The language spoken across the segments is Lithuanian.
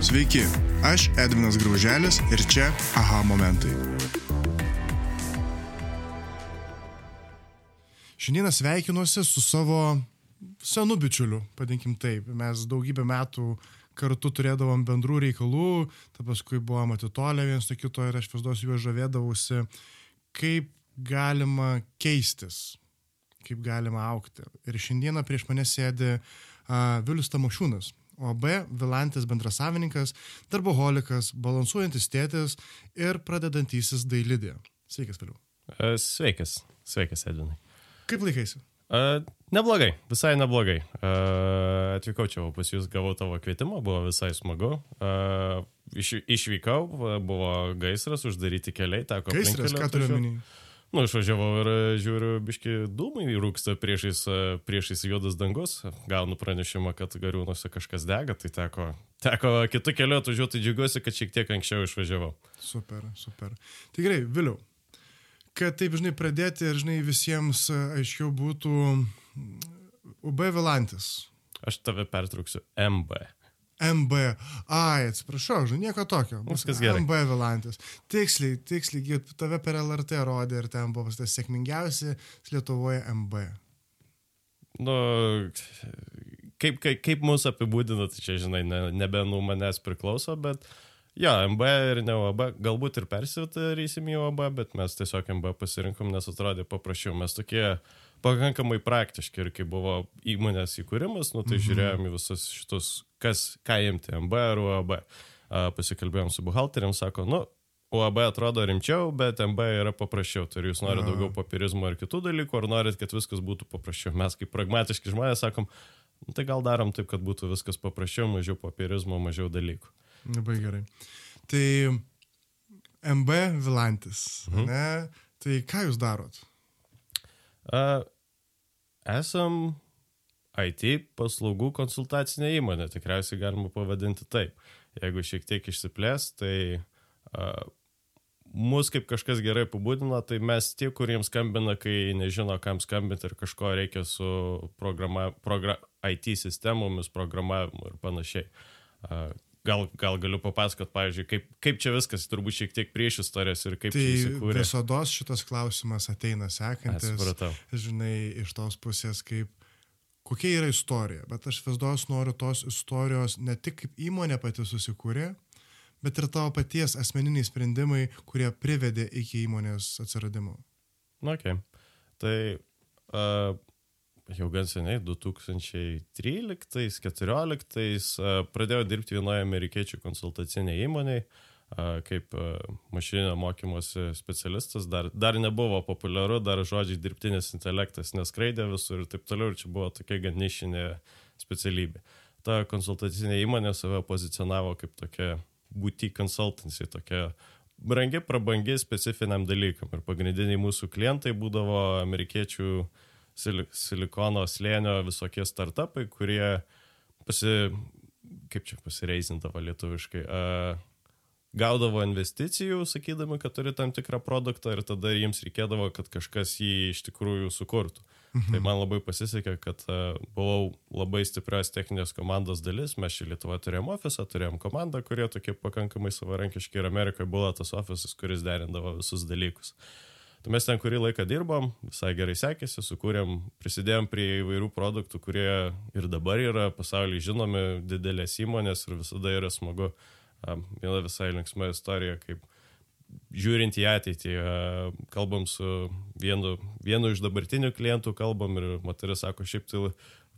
Sveiki, aš Edvinas Grauželis ir čia aha momentai. Šiandieną sveikinuosi su savo senu bičiuliu, padinkim taip. Mes daugybę metų kartu turėdavom bendrų reikalų, ta paskui buvom atitolę vienas nuo kito ir aš vis duos juo žavėdavausi, kaip galima keistis, kaip galima aukti. Ir šiandieną prieš mane sėdi uh, Vilius Tamošiūnas, OB Vilantis bendrasavininkas, darboholikas, balansuojantis tėtis ir pradedantysis dailidė. Sveikas, Viliu. Sveikas, sveikas, Edvinai. Kaip laikaisi? Uh, neblogai, visai neblogai. Uh, atvykau čia pas jūs, gavau tavo kvietimą, buvo visai smagu. Uh, iš, išvykau, buvo gaisras, uždaryti keliai, teko. Gaisras, ką turiu omeny? Nu, išvažiavau ir žiūriu, biški dūmai rūksta priešais, priešais juodas dangus. Gaunu pranešimą, kad gariūnuose kažkas dega, tai teko, teko kitų kelių atvažiuoti, džiugiuosi, kad šiek tiek anksčiau išvažiavau. Super, super. Gerai, Viliu, kad taip, žinai, pradėti ir, žinai, visiems aiškiau būtų UB Vilantis. Aš tave pertrauksiu MB. MB. Ai, atsiprašau, žinai, nieko tokio. Viskas gerai. MB Vilantis. Tiksliai, tiksliai, tave per LRT rodė ir ten buvo tas sėkmingiausi Lietuvoje MB. Nu, kaip, kaip, kaip mūsų apibūdina, tai čia, žinai, ne, nebe nuo manęs priklauso, bet jo, MB ir ne OB, galbūt ir persivitarysim į OB, bet mes tiesiog MB pasirinkom, nes atrodė paprasčiau. Mes tokie pakankamai praktiški ir kai buvo įmonės įkūrimas, nu, tai mhm. žiūrėjom į visus šitus, kas, ką imti, MB ar UAB. Pasikalbėjom su buhalteriam, sako, nu, UAB atrodo rimčiau, bet MB yra paprasčiau. Tai ar jūs norite daugiau papirizmo ir kitų dalykų, ar norit, kad viskas būtų paprasčiau. Mes kaip pragmatiški žmonės sakom, nu, tai gal darom taip, kad būtų viskas paprasčiau, mažiau papirizmo, mažiau dalykų. Labai gerai. Tai MB Vilantis, mhm. ne? Tai ką jūs darot? Uh, esam IT paslaugų konsultacinė įmonė, tikriausiai galima pavadinti taip. Jeigu šiek tiek išsiplės, tai uh, mus kaip kažkas gerai apibūdina, tai mes tie, kuriems skambina, kai nežino, kam skambinti ir kažko reikia su programa, progra, IT sistemomis, programavimu ir panašiai. Uh, gal, gal galiu papasakot, pavyzdžiui, kaip, kaip čia viskas, turbūt šiek tiek prieš istorijas ir kaip tai įsikūrė. Visada šitas klausimas ateina sekantis. Supratau. Žinai, iš tos pusės, kaip kokia yra istorija, bet aš vis duos noriu tos istorijos ne tik kaip įmonė pati susikūrė, bet ir tavo paties asmeniniai sprendimai, kurie privedė iki įmonės atsiradimo. Na, ok. Tai uh, jau gan seniai, 2013-2014, pradėjau dirbti vienoje amerikiečių konsultacinėje įmonėje kaip mašininio mokymosi specialistas. Dar, dar nebuvo populiaru, dar žodžiai dirbtinis intelektas neskraidė visur ir taip toliau, ir čia buvo tokia gan nišinė specialybė. Ta konsultacinė įmonė save pozicionavo kaip tokia boutique consultancy, tokia brangi, prabangi specifiniam dalykam. Ir pagrindiniai mūsų klientai būdavo amerikiečių silikono slėnio visokie startupai, kurie pasi, kaip čia pasireizintavo lietuviškai, uh, gaudavo investicijų, sakydami, kad turi tam tikrą produktą ir tada jiems reikėdavo, kad kažkas jį iš tikrųjų sukurtų. Mhm. Tai man labai pasisekė, kad uh, buvau labai stiprios techninės komandos dalis, mes čia Lietuvoje turėjom ofisą, turėjom komandą, kurie tokie pakankamai savarankiški ir Amerikoje buvo tas ofisas, kuris derindavo visus dalykus. Uh, Tai mes ten kurį laiką dirbom, visai gerai sekėsi, sukūrėm, prisidėjom prie įvairių produktų, kurie ir dabar yra pasaulyje žinomi, didelės įmonės ir visada yra smagu. Viena visai linksma istorija, kaip žiūrint į ateitį, kalbam su vienu, vienu iš dabartinių klientų, kalbam ir moteris sako, šiaip tai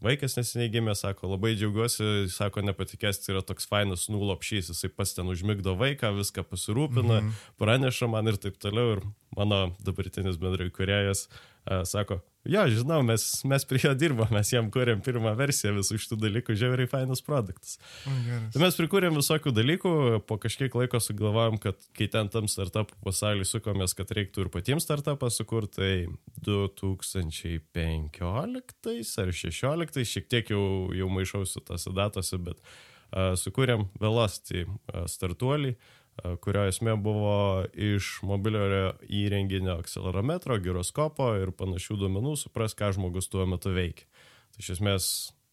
Vaikas neseniai gimė, sako, labai džiaugiuosi, sako, nepatikės, tai yra toks fainas nulopšys, jisai pas ten užmigdo vaiką, viską pasirūpina, mm -hmm. praneša man ir taip toliau. Ir mano dabartinis bendrai kuriejas sako, jo, žinau, mes, mes prie jo dirbom, mes jam kūrėm pirmą versiją visų šitų dalykų, žiauriai fainas produktas. Oh, tai mes prikūrėm visokių dalykų, po kažkiek laiko sugalvojom, kad kai ten tam startup pasaulyje sukomės, kad reiktų ir patiems startupą sukurti, tai 2015 ar 2016, šiek tiek jau, jau maišausi tose datose, bet uh, sukūrėm Velocity startuolį. Uh, kurio esmė buvo iš mobiliojo įrenginio akcelerometro, gyroskopo ir panašių duomenų supras, ką žmogus tuo metu veikia. Tai iš esmės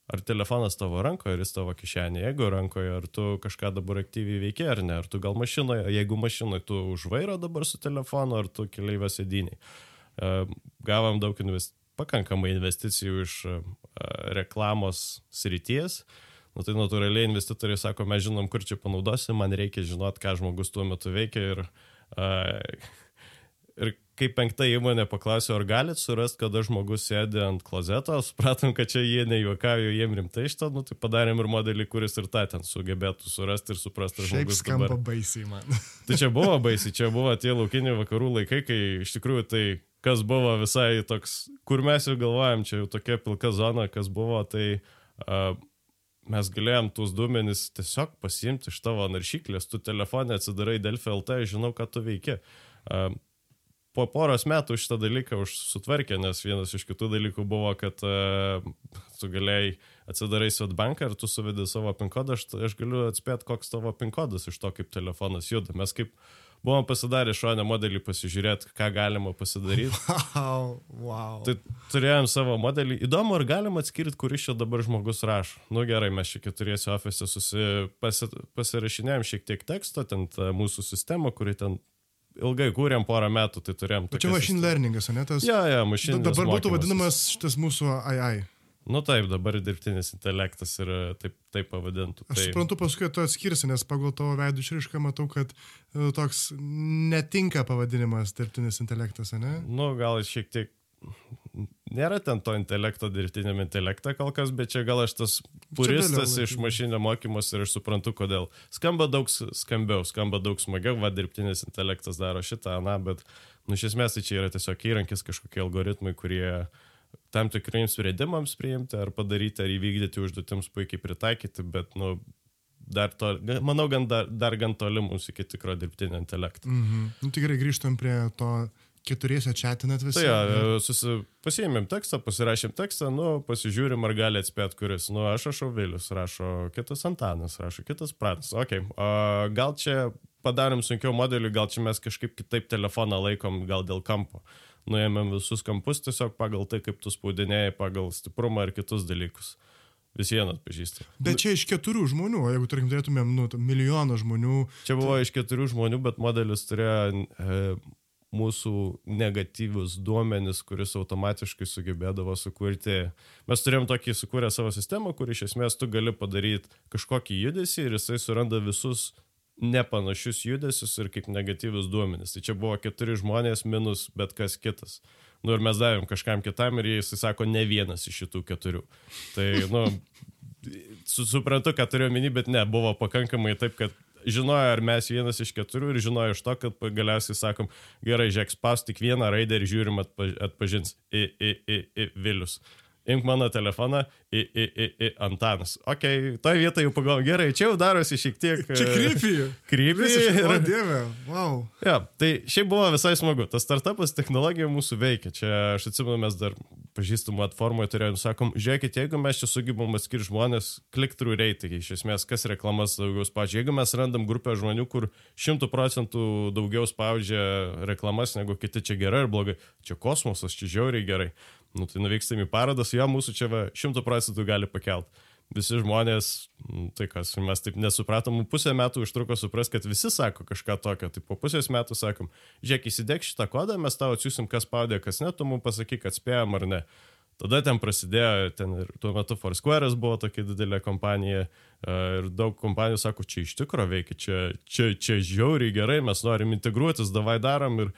ar telefonas tavo rankoje, ar jis tavo kišenėje, jeigu rankoje, ar tu kažką dabar aktyviai veikia ar ne, ar tu gal mašinoje, jeigu mašinoje tu už vairo dabar su telefonu, ar tu keliaivio sėdiniai. E, gavom daug invest... pakankamai investicijų iš e, reklamos srities. Nu, tai natūraliai investitoriai sako, mes žinom, kur čia panaudosim, man reikia žinot, ką žmogus tuo metu veikia ir, uh, ir kai penkta įmonė paklausė, ar galit surasti, kada žmogus sėdi ant klozeto, supratom, kad čia jie nejuokauja, jiem rimtai šitą, nu, tai padarėm ir modelį, kuris ir tą ten sugebėtų surasti ir suprasti, ar žmogus skamba dabar. baisiai man. tai čia buvo baisiai, čia buvo tie laukiniai vakarų laikai, kai iš tikrųjų tai kas buvo visai toks, kur mes jau galvojam, čia jau tokia pilka zona, kas buvo, tai uh, mes galėjom tuos duomenys tiesiog pasiimti iš tavo naršyklės, tu telefonė atsidarai Delfi LT, žinau, ką tu veiki. Uh, po poros metų šitą dalyką sutvarkė, nes vienas iš kitų dalykų buvo, kad uh, tu galėjai atsidarai Svetbanką ir tu suvedi savo PIN kodą, aš, aš galiu atspėti, koks tavo PIN kodas iš to, kaip telefonas juda. Mes kaip buvom pasidarę šonę modelį pasižiūrėti, ką galima pasidaryti. Wow, wow. Tai turėjom savo modelį. Įdomu, ar galima atskirti, kuris čia dabar žmogus rašo. Nu gerai, mes čia keturiesi ofise pasi, pasirašinėjom šiek tiek teksto, ten mūsų sistema, kuri ten ilgai kūrėm porą metų, tai turėjom. Čia machine learningas, ne tas? Ja, ja, machine learning. Dabar būtų vadinamas šitas mūsų AI. Nu taip, dabar dirbtinis intelektas yra taip, taip pavadintų. Aš tai... suprantu, paskui tu atskirsi, nes pagal tavo veidų išrišką matau, kad e, toks netinka pavadinimas dirbtinis intelektas, ne? Nu, gal šiek tiek nėra ten to intelekto dirbtiniam intelektą kol kas, bet čia gal aš tas puristas iš mašinio mokymus ir aš suprantu, kodėl. Skamba daug skambiau, skamba daug smagiau, va dirbtinis intelektas daro šitą, na, bet, nu, iš esmės tai čia yra tiesiog įrankis, kažkokie algoritmai, kurie uh, tam tikriems sprendimams priimti ar padaryti, ar įvykdyti užduotims puikiai pritaikyti, bet, nu, dar to, manau, gan dar, dar gan toli mums iki tikro dirbtinio intelekto. Mhm. Nu, tikrai grįžtam prie to keturiese čatinat visi. Tai ja, susi, pasiėmėm tekstą, pasirašėm tekstą, nu, pasižiūrim, ar gali atspėti, kuris. Nu, aš rašau Vilius, rašo kitas Antanas, rašo kitas Pranas. Ok, o, gal čia padarom sunkiau modelį, gal čia mes kažkaip kitaip telefoną laikom, gal dėl kampo. Uh, nuėmėm visus kampus tiesiog pagal tai, kaip tu spaudinėjai, pagal stiprumą ir kitus dalykus. Vis vieną atpažįsti. Bet čia iš keturių žmonių, jeigu, tarkim, turėtumėm, nu, milijoną žmonių. Čia buvo tai... iš keturių žmonių, bet modelis turėjo e, mūsų negatyvius duomenis, kuris automatiškai sugebėdavo sukurti. Mes turėjom tokį sukūrę savo sistemą, kur iš esmės tu gali padaryti kažkokį judesį ir jisai suranda visus nepanašius judesius ir kaip negatyvius duomenis. Tai čia buvo keturi žmonės minus bet kas kitas. Nu ir mes davėm kažkam kitam ir jis sako ne vienas iš šitų keturių. Tai, nu, su, suprantu, ką turiu omeny, bet ne, buvo pakankamai taip, kad žinojo, ar mes vienas iš keturių ir žinojo iš to, kad galiausiai sakom, gerai, žiūrėk, spaus tik vieną raidę ir žiūrim atpa, atpažins. I, i, i, i, Vilius imk mano telefoną, į, į, į, į Antanas. Ok, toje vietoje jau pagalvoju, gerai, čia jau darosi šiek tiek... Čia krypį. Krypį. O dieve, wow. Ja, tai šiaip buvo visai smagu. Tas startupas technologija mūsų veikia. Čia aš atsimenu, mes dar pažįstamų atformoje turėjom, sakom, žiūrėkit, jeigu mes čia sugebam atskirti žmonės, click-through reitingai, iš esmės, kas reklamas daugiau spaudžia. Jeigu mes randam grupę žmonių, kur šimtų procentų daugiau spaudžia reklamas negu kiti, čia gerai ar blogai, čia kosmosas, čia žiauriai gerai. Nu, tai nuvykstam į parodas, jo mūsų čia va, šimtų procentų gali pakelt. Visi žmonės, nu, tai kas, mes taip nesupratom, pusę metų užtruko supras, kad visi sako kažką tokio. Tai po pusės metų sakom, žiūrėk, įsidėk šitą kodą, mes tau atsiusim, kas spaudė, kas ne, tu mums pasakyk, kad spėjom ar ne. Tada ten prasidėjo, ten ir tuo metu Foursquare'as buvo tokia didelė kompanija ir daug kompanijų sako, čia iš tikro veikia, čia, čia, čia žiauriai gerai, mes norim integruotis, davai darom ir,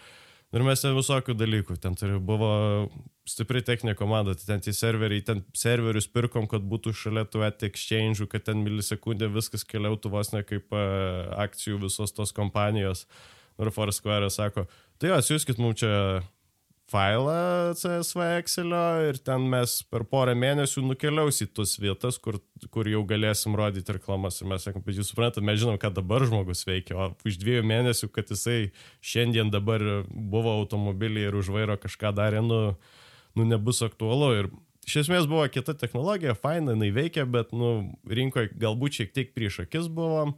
ir mes ten visokių dalykų. Ten turi, buvo stipri techninė komanda, tai ten tie serveriai, ten serverius pirkom, kad būtų šalia tų exchange'ų, kad ten milisekundė viskas keliautų vos ne kaip uh, akcijų visos tos kompanijos. Ir Foursquare sako, tai atsiųskit mums čia failą CSV Excelio ir ten mes per porą mėnesių nukeliaus į tus vietas, kur, kur jau galėsim rodyti reklamas. Ir mes sakom, bet jūs suprantate, mes žinom, ką dabar žmogus veikia, o už dviejų mėnesių, kad jisai šiandien dabar buvo automobilį ir už vairo kažką darė, nu, nu, nebus aktualu. Ir iš esmės buvo kita technologija, faina, jinai veikia, bet, nu, rinkoje galbūt šiek tiek prieš akis buvom.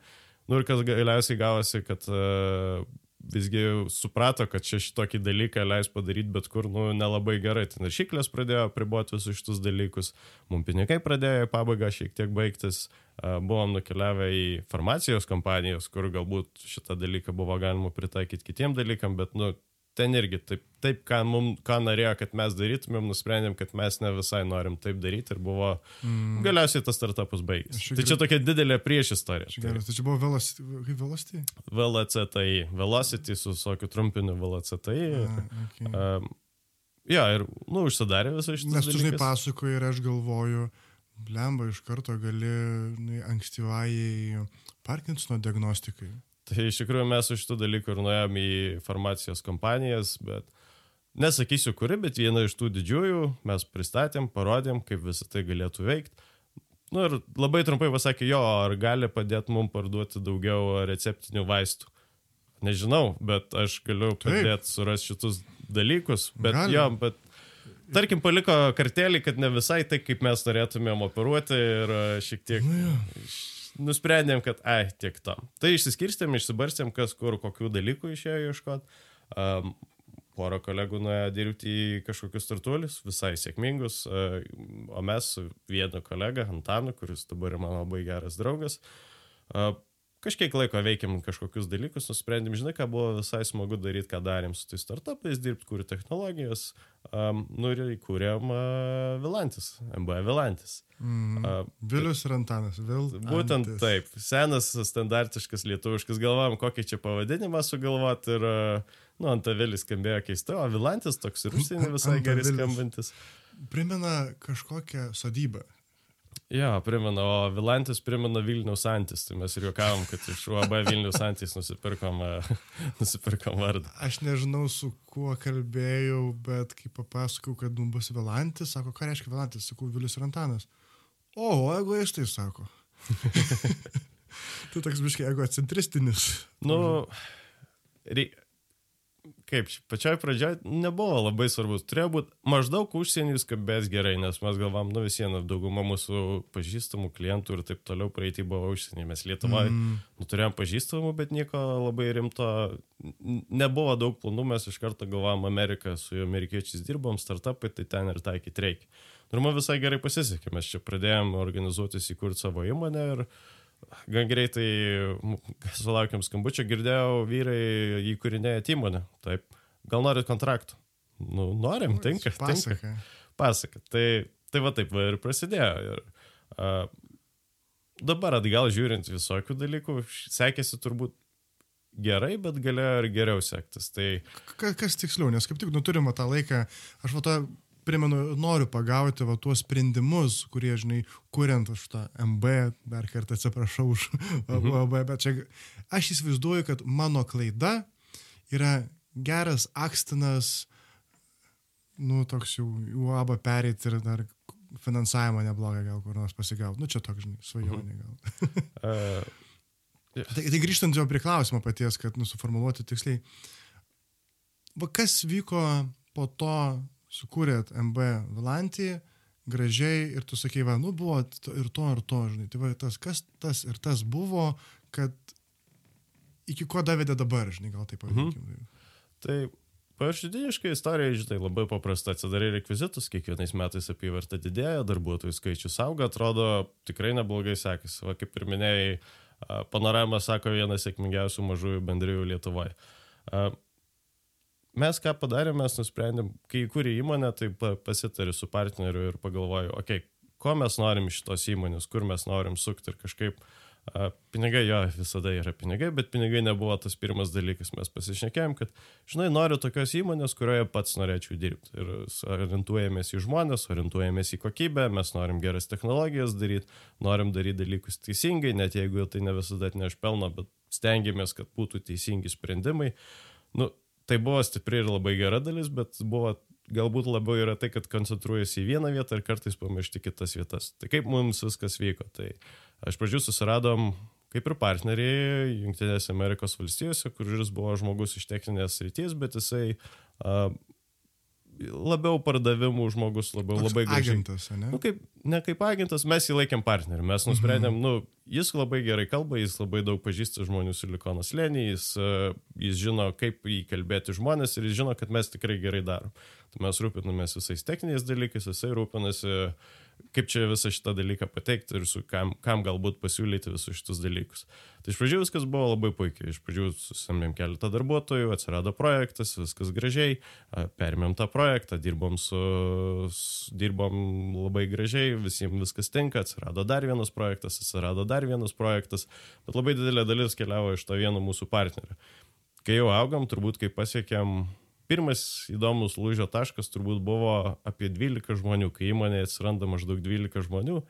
Nu ir kas galiausiai gavosi, kad uh, visgi suprato, kad čia šitokį dalyką leis padaryti bet kur, nu, nelabai gerai. Tai naršyklės pradėjo priboti visus šitus dalykus, mums pinigai pradėjo į pabaigą šiek tiek baigtis, buvom nukeliavę į farmacijos kompanijos, kur galbūt šitą dalyką buvo galima pritaikyti kitiem dalykam, bet, nu, ten irgi taip, taip ką, mum, ką norėjo, kad mes darytumėm, nusprendėm, kad mes ne visai norim taip daryti ir buvo mm. galiausiai tas startupas baigėsi. Tai čia tokia didelė prieš istorija. Gerai, tai čia buvo Velocity. Velocity? VLCTI. Velocity su tokiu trumpiniu VLCTI. Okay. Um, ja, ir, nu, užsidarė visą šitą. Nes tu žinai pasakoji ir aš galvoju, blemba iš karto gali ankstyvai Parkinsono diagnostikai. Tai iš tikrųjų mes iš tų dalykų ir nuėjom į farmacijos kompanijas, bet nesakysiu kuri, bet vieną iš tų didžiųjų mes pristatėm, parodėm, kaip visą tai galėtų veikti. Nu ir labai trumpai pasakė, jo, ar gali padėti mums parduoti daugiau receptinių vaistų. Nežinau, bet aš galiu padėti surasti šitus dalykus. Bet gali. jo, bet tarkim, paliko kartelį, kad ne visai tai, kaip mes norėtumėm operuoti ir šiek tiek... Nu, jo nusprendėm, kad, ai, tiek tam. Tai išsiskirstėm, išsibarstėm, kas kur kokių dalykų išėjo ieškoti. Um, porą kolegų nuėjo dirbti į kažkokius startuolius, visai sėkmingus, uh, o mes su vienu kolega, Antanu, kuris dabar yra mano labai geras draugas, uh, kažkiek laiko veikėm kažkokius dalykus, nusprendėm, žinai, ką buvo visai smagu daryti, ką darėm su tais startupais, dirbti, kurti technologijas, um, nu ir įkūrėm uh, Vilantis, MBA Vilantis. Mm, uh, Vilius ir Antanas, vėl. Būtent taip, senas, standartiškas lietuviškas, galvojom, kokį čia pavadinimą sugalvoti ir, uh, nu, Antavilis skambėjo keistai, o Vilantis toks ir užsienį visai gerai skambantis. Primena kažkokią sodybą. Jo, primena, o Vilantis primena Vilnius Antis, tai mes ir juokavom, kad iš UAB Vilnius Antis nusipirkom, e, nusipirkom vardą. Aš nežinau, su kuo kalbėjau, bet kai papasakau, kad nu bus Vilantis, sako, ką reiškia Vilantis, sakau, Vilius ir Antanas. O, egoistai sako. tu toks biškai egocentristinis. Nu, reik, kaip, pačioj pradžioj nebuvo labai svarbus. Turėjo būti maždaug užsienį skambės gerai, nes mes galvam, nu vis viena, dauguma mūsų pažįstamų klientų ir taip toliau praeitį buvo užsienį. Mes Lietuvoje mm. nu, turėjom pažįstamų, bet nieko labai rimto, nebuvo daug planų, mes iš karto galvom Ameriką, su amerikiečiais dirbom, startupai, tai ten ir taikyti reikia. Ir man visai gerai pasisekė, mes čia pradėjome organizuotis įkurti savo įmonę ir gan greitai sulaukėm skambučio, girdėjau, vyrai įkūrinėja įmonę. Taip, gal norit kontraktų? Nu, norim, tinka. Pasaka. Pasaka. Tai, tai va taip va ir prasidėjo. Ir, uh, dabar atgal žiūrint visokių dalykų, sekėsi turbūt gerai, bet galėjo ir geriau sektis. Tai... Kas, tiksliau, nes kaip tik nu turime tą laiką, aš va tą primenu, noriu pagauti va tuos sprendimus, kurie, žinai, kuriant aš tą MB, dar kartą atsiprašau už MB, bet čia aš įsivaizduoju, kad mano klaida yra geras akstinas, nu, toks jau UAB perėti ir dar finansavimą neblogą gal kur nors pasigauti. Nu, čia toks, žinai, svajonė gal. uh, yeah. tai, tai grįžtant jau prie klausimo paties, kad nusuformuluoti tiksliai. Va kas vyko po to sukūrėt MB Vilantį, gražiai ir tu sakai, va, nu buvo ir to, ir to, žinai, tai va, tas, kas tas ir tas buvo, kad iki ko davedė dabar, žinai, gal taip pavadinkim. Mhm. Tai Paviršutiniškai istorija, žinai, labai paprasta. Atsidarai rekvizitus, kiekvienais metais apyvarta didėja, darbuotojų skaičius auga, atrodo tikrai neblogai sekasi. Va, kaip ir minėjai, panorama sako vienas sėkmingiausių mažųjų bendrijų Lietuvoje. Mes ką padarėme, mes nusprendėm, kai įkūrė įmonę, tai pasitari su partneriu ir pagalvoju, okei, okay, ko mes norim iš tos įmonės, kur mes norim sukti ir kažkaip a, pinigai, jo, visada yra pinigai, bet pinigai nebuvo tas pirmas dalykas. Mes pasišnekėjom, kad, žinai, noriu tokios įmonės, kurioje pats norėčiau dirbti. Ir orientuojamės į žmonės, orientuojamės į kokybę, mes norim geras technologijas daryti, norim daryti dalykus teisingai, net jeigu tai ne visada atneš pelno, bet stengiamės, kad būtų teisingi sprendimai. Nu, tai buvo stipri ir labai gera dalis, bet buvo galbūt labiau yra tai, kad koncentruojasi į vieną vietą ir kartais pamiršti kitas vietas. Tai kaip mums viskas vyko? Tai aš pradžių susiradom kaip ir partneriai Junktinėse Amerikos valstijose, kuris buvo žmogus iš techninės ryties, bet jisai uh, labiau pardavimų žmogus, labiau Toks labai gražiai. agentas, ne? Nu, kaip, ne kaip agentas, mes jį laikėm partneriu. Mes nusprendėm, Mhm. nu, jis labai gerai kalba, jis labai daug pažįsta žmonių silikono slėnį, jis, e, jis žino, kaip įkalbėti žmonės ir jis žino, kad mes tikrai gerai darom. Tai mes rūpinamės visais techniniais dalykais, jisai rūpinasi, kaip čia visą šitą dalyką pateikti ir su kam, kam galbūt pasiūlyti visus šitus dalykus. Tai iš pradžių viskas buvo labai puikiai. Iš pradžių susamėm keletą darbuotojų, atsirado projektas, viskas gražiai, perėmėm tą projektą, dirbom, su, dirbom labai gražiai, visiems viskas tinka, atsirado dar vienas projektas, atsirado dar vienas projektas, bet labai didelė dalis keliavo iš to vieno mūsų partnerio. Kai jau augam, turbūt kai pasiekėm pirmas įdomus lūžio taškas turbūt buvo apie 12 žmonių, kai įmonėje atsiranda maždaug 12 žmonių,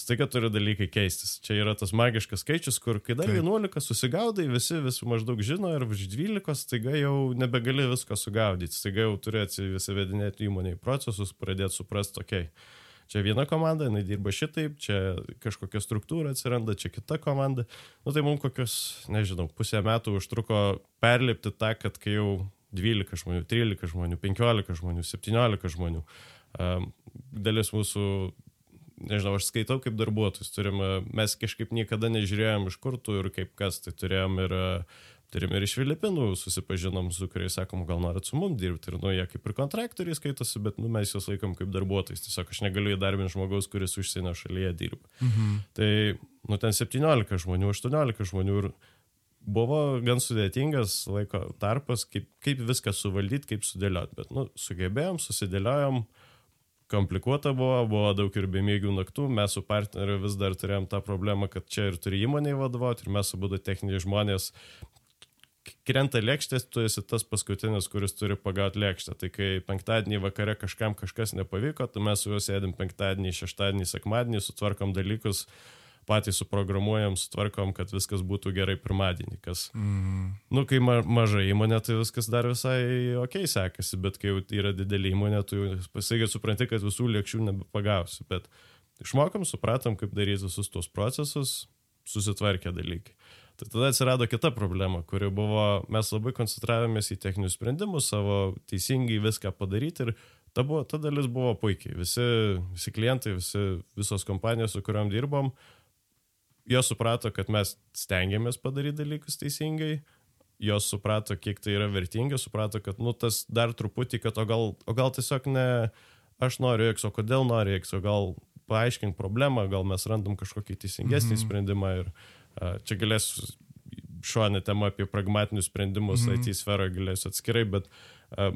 staiga turi dalykai keistis. Čia yra tas magiškas skaičius, kur kai dar Taip. 11 susigaudai, visi visi maždaug žino ir virš 12 staiga jau nebegali visko sugaudyti, staiga jau turi atsivedinėti įmonėje procesus, pradėti suprasti, okei. Okay, Čia viena komanda, jinai dirba šitaip, čia kažkokia struktūra atsiranda, čia kita komanda. Nu tai mums kokius, nežinau, pusę metų užtruko perlipti tą, kad kai jau 12 žmonių, 13 žmonių, 15 žmonių, 17 žmonių. Dalis mūsų, nežinau, aš skaitau kaip darbuotojus, turime, mes kažkaip niekada nežiūrėjom iš kur tu ir kaip kas, tai turėjom ir, turėjom ir iš Filipinų, susipažinom su kuriais sakom, gal norit su mum dirbti ir nu jie kaip ir kontraktoriai skaitosi, bet nu, mes juos laikom kaip darbuotojais, tiesiog aš negaliu įdarbinti žmogaus, kuris užsienio šalyje dirba. Mhm. Tai, nu, ten 17 žmonių, 18 žmonių ir buvo gan sudėtingas laiko tarpas, kaip, kaip viską suvaldyti, kaip sudėlioti, bet, nu, sugebėjom, susidėliojom, komplikuota buvo, buvo daug ir bemėgių naktų, mes su partneriu vis dar turėjom tą problemą, kad čia ir turi įmonėje vadovauti, ir mes abu techniniai žmonės, krenta lėkštės, tu esi tas paskutinis, kuris turi pagauti lėkštę. Tai kai penktadienį vakare kažkam kažkas nepavyko, tai mes su juo sėdim penktadienį, šeštadienį, sekmadienį, sutvarkom dalykus, patys suprogramuojam, sutvarkom, kad viskas būtų gerai pirmadienį. Kas, Mhm. nu, kai ma maža įmonė, tai viskas dar visai ok sekasi, bet kai yra didelė įmonė, tu pasaigai supranti, kad visų lėkščių nebepagausi. Bet išmokom, supratom, kaip daryti visus tuos procesus, susitvarkė dalykai. Tai tada atsirado kita problema, kuri buvo, mes labai koncentravomės į techninius sprendimus, savo teisingai viską padaryti ir ta, buvo, ta dalis buvo puikiai. Visi, visi klientai, visi, visos kompanijos, su kuriuom dirbom, jos suprato, kad mes stengiamės padaryti dalykus teisingai, jos suprato, kiek tai yra vertinga, suprato, kad, nu, tas dar truputį, kad o gal, o gal tiesiog ne aš noriu X, o kodėl noriu X, o gal paaiškink problemą, gal mes randam kažkokį teisingesnį mhm. sprendimą ir a, čia galėsiu šonę temą apie pragmatinius sprendimus mhm. IT sferoje galėsiu atskirai, bet a,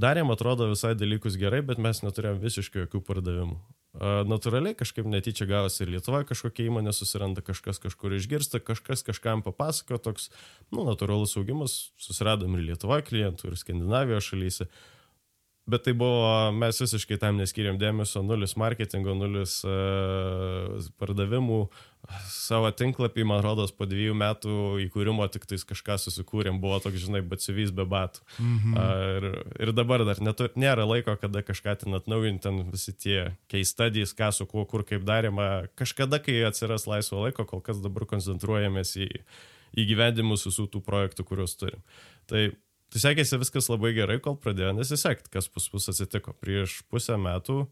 darėm atrodo visai dalykus gerai, bet mes neturėjom visiškai jokių pardavimų. Natūraliai kažkaip netyčia gavosi ir Lietuvoje kažkokia įmonė susiranda, kažkas kažkur išgirsta, kažkas kažkam papasako, toks, nu, natūralus augimas, susiradom ir Lietuvoje klientų, ir Skandinavijos šalyse. Bet tai buvo, mes visiškai tam neskiriam dėmesio, nulis marketingo, nulis uh, pardavimų. Savo tinklapį, man rodos, po dviejų metų įkūrimo tik tais kažką susikūrėm, buvo toks, žinai, batsivys be batų. Mhm. Uh, ir, ir dabar dar netu, nėra laiko, kada kažką ten atnaujinti, ten visi tie studies, ką su kuo, kur kaip darėma. Kažkada, kai atsiras laisvo laiko, kol kas dabar koncentruojamės į įgyvendimus visų tų projektų, kuriuos turim. Tai Tai sekėsi viskas labai gerai, kol pradėjo nesisekti, kas pas mus atsitiko. Prieš pusę metų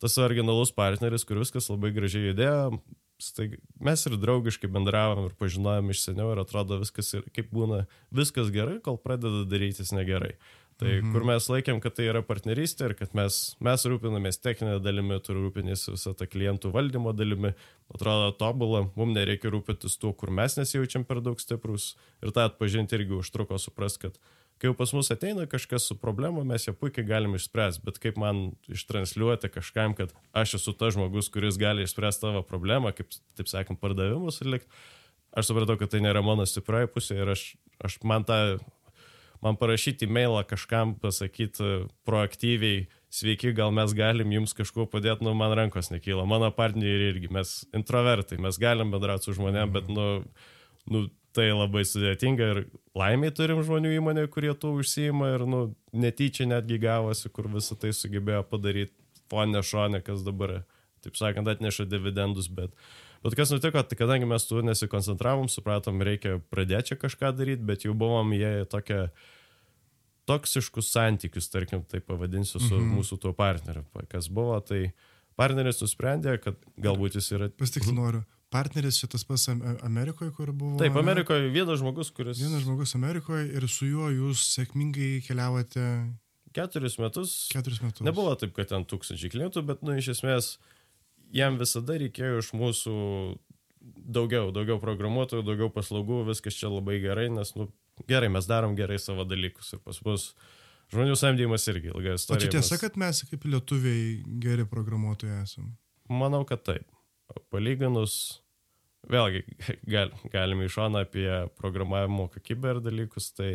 tas originalus partneris, kur viskas labai gražiai judėjo, staig, mes ir draugiškai bendravom ir pažinojom iš seniau ir atrodo viskas ir kaip būna, viskas gerai, kol pradeda darytis negerai. Tai mhm. kur mes laikėm, kad tai yra partnerystė ir kad mes, mes rūpinamės techninę dalimi, tu rūpinės visą tą klientų valdymo dalimi, atrodo tobulą, mums nereikia rūpintis tuo, kur mes nesijaučiam per daug stiprus ir tą atpažinti irgi užtruko suprast, kad kai jau pas mus ateina kažkas su problema, mes ją puikiai galime išspręsti, bet kaip man ištransliuoti kažkam, kad aš esu tas žmogus, kuris gali išspręsti tavo problemą, kaip, taip sakant, pardavimus atlikti, aš supratau, kad tai nėra mano stiprioji pusė ir aš, aš man tą, man parašyti e-mailą kažkam pasakyti proaktyviai, sveiki, gal mes galim jums kažkuo padėti, nu, man rankos nekyla, mano partneriai irgi, mes introvertai, mes galim bendrauti su žmonėm, bet, nu, nu, tai labai sudėtinga ir laimiai turim žmonių įmonėje, kurie tuo užsijima ir, nu, netyčia netgi gavosi, kur visą tai sugebėjo padaryti fonė šonė, kas dabar, taip sakant, atneša dividendus, bet, bet kas nutiko, tai kadangi mes tu nesikoncentravom, supratom, reikia pradėti čia kažką daryti, bet jau buvom jie tokia toksiškus santykius, tarkim, tai pavadinsiu, su mhm. mūsų tuo partneriu. Kas buvo, tai partneris nusprendė, kad galbūt jis yra... Pasitikti noriu. Partneris šitas pas Amerikoje, kur buvo. Taip, Amerikoje vienas žmogus, kuris. Vienas žmogus Amerikoje ir su juo jūs sėkmingai keliavote. Keturis metus. Keturis metus. Nebuvo taip, kad ten tūkstančiai klientų, bet, nu, iš esmės, jam visada reikėjo iš mūsų daugiau, daugiau programuotojų, daugiau paslaugų, viskas čia labai gerai, nes, nu, gerai, mes darom gerai savo dalykus ir pas mus žmonių samdymas irgi ilgai istorija. O čia tiesa, kad mes kaip lietuviai geri programuotojai esame? Manau, kad taip. Palyginus, vėlgi, gal, galime iš šoną apie programavimo kokybę ir dalykus, tai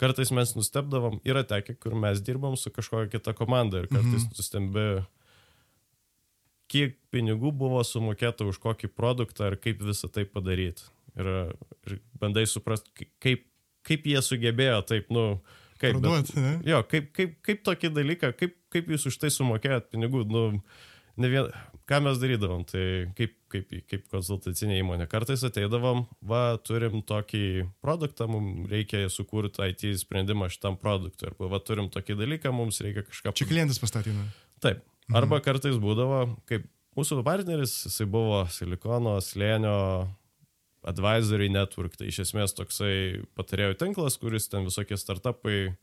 kartais mes nustebdavom, yra tekę, kur mes dirbam su kažkokia kita komanda ir kartais mhm. nustembi, kiek pinigų buvo sumokėta už kokį produktą ir kaip visą tai padaryti. Ir, ir bandai suprasti, kaip, kaip jie sugebėjo taip, nu, kaip. Parduot, bet, jo, kaip, kaip, kaip tokį dalyką, kaip, kaip jūs už tai sumokėjot pinigų, nu, ne vien, ką mes darydavom, tai kaip, kaip, kaip konsultacinė įmonė. Kartais ateidavom, va, turim tokį produktą, mums reikia sukurti IT sprendimą šitam produktui. Arba, va, turim tokį dalyką, mums reikia kažką. Čia klientas pastatymą. Taip. Mhm. Arba kartais būdavo, kaip mūsų partneris, jisai buvo Silikono slėnio advisory network, tai iš esmės toksai patarėjų tinklas, kuris ten visokie startupai,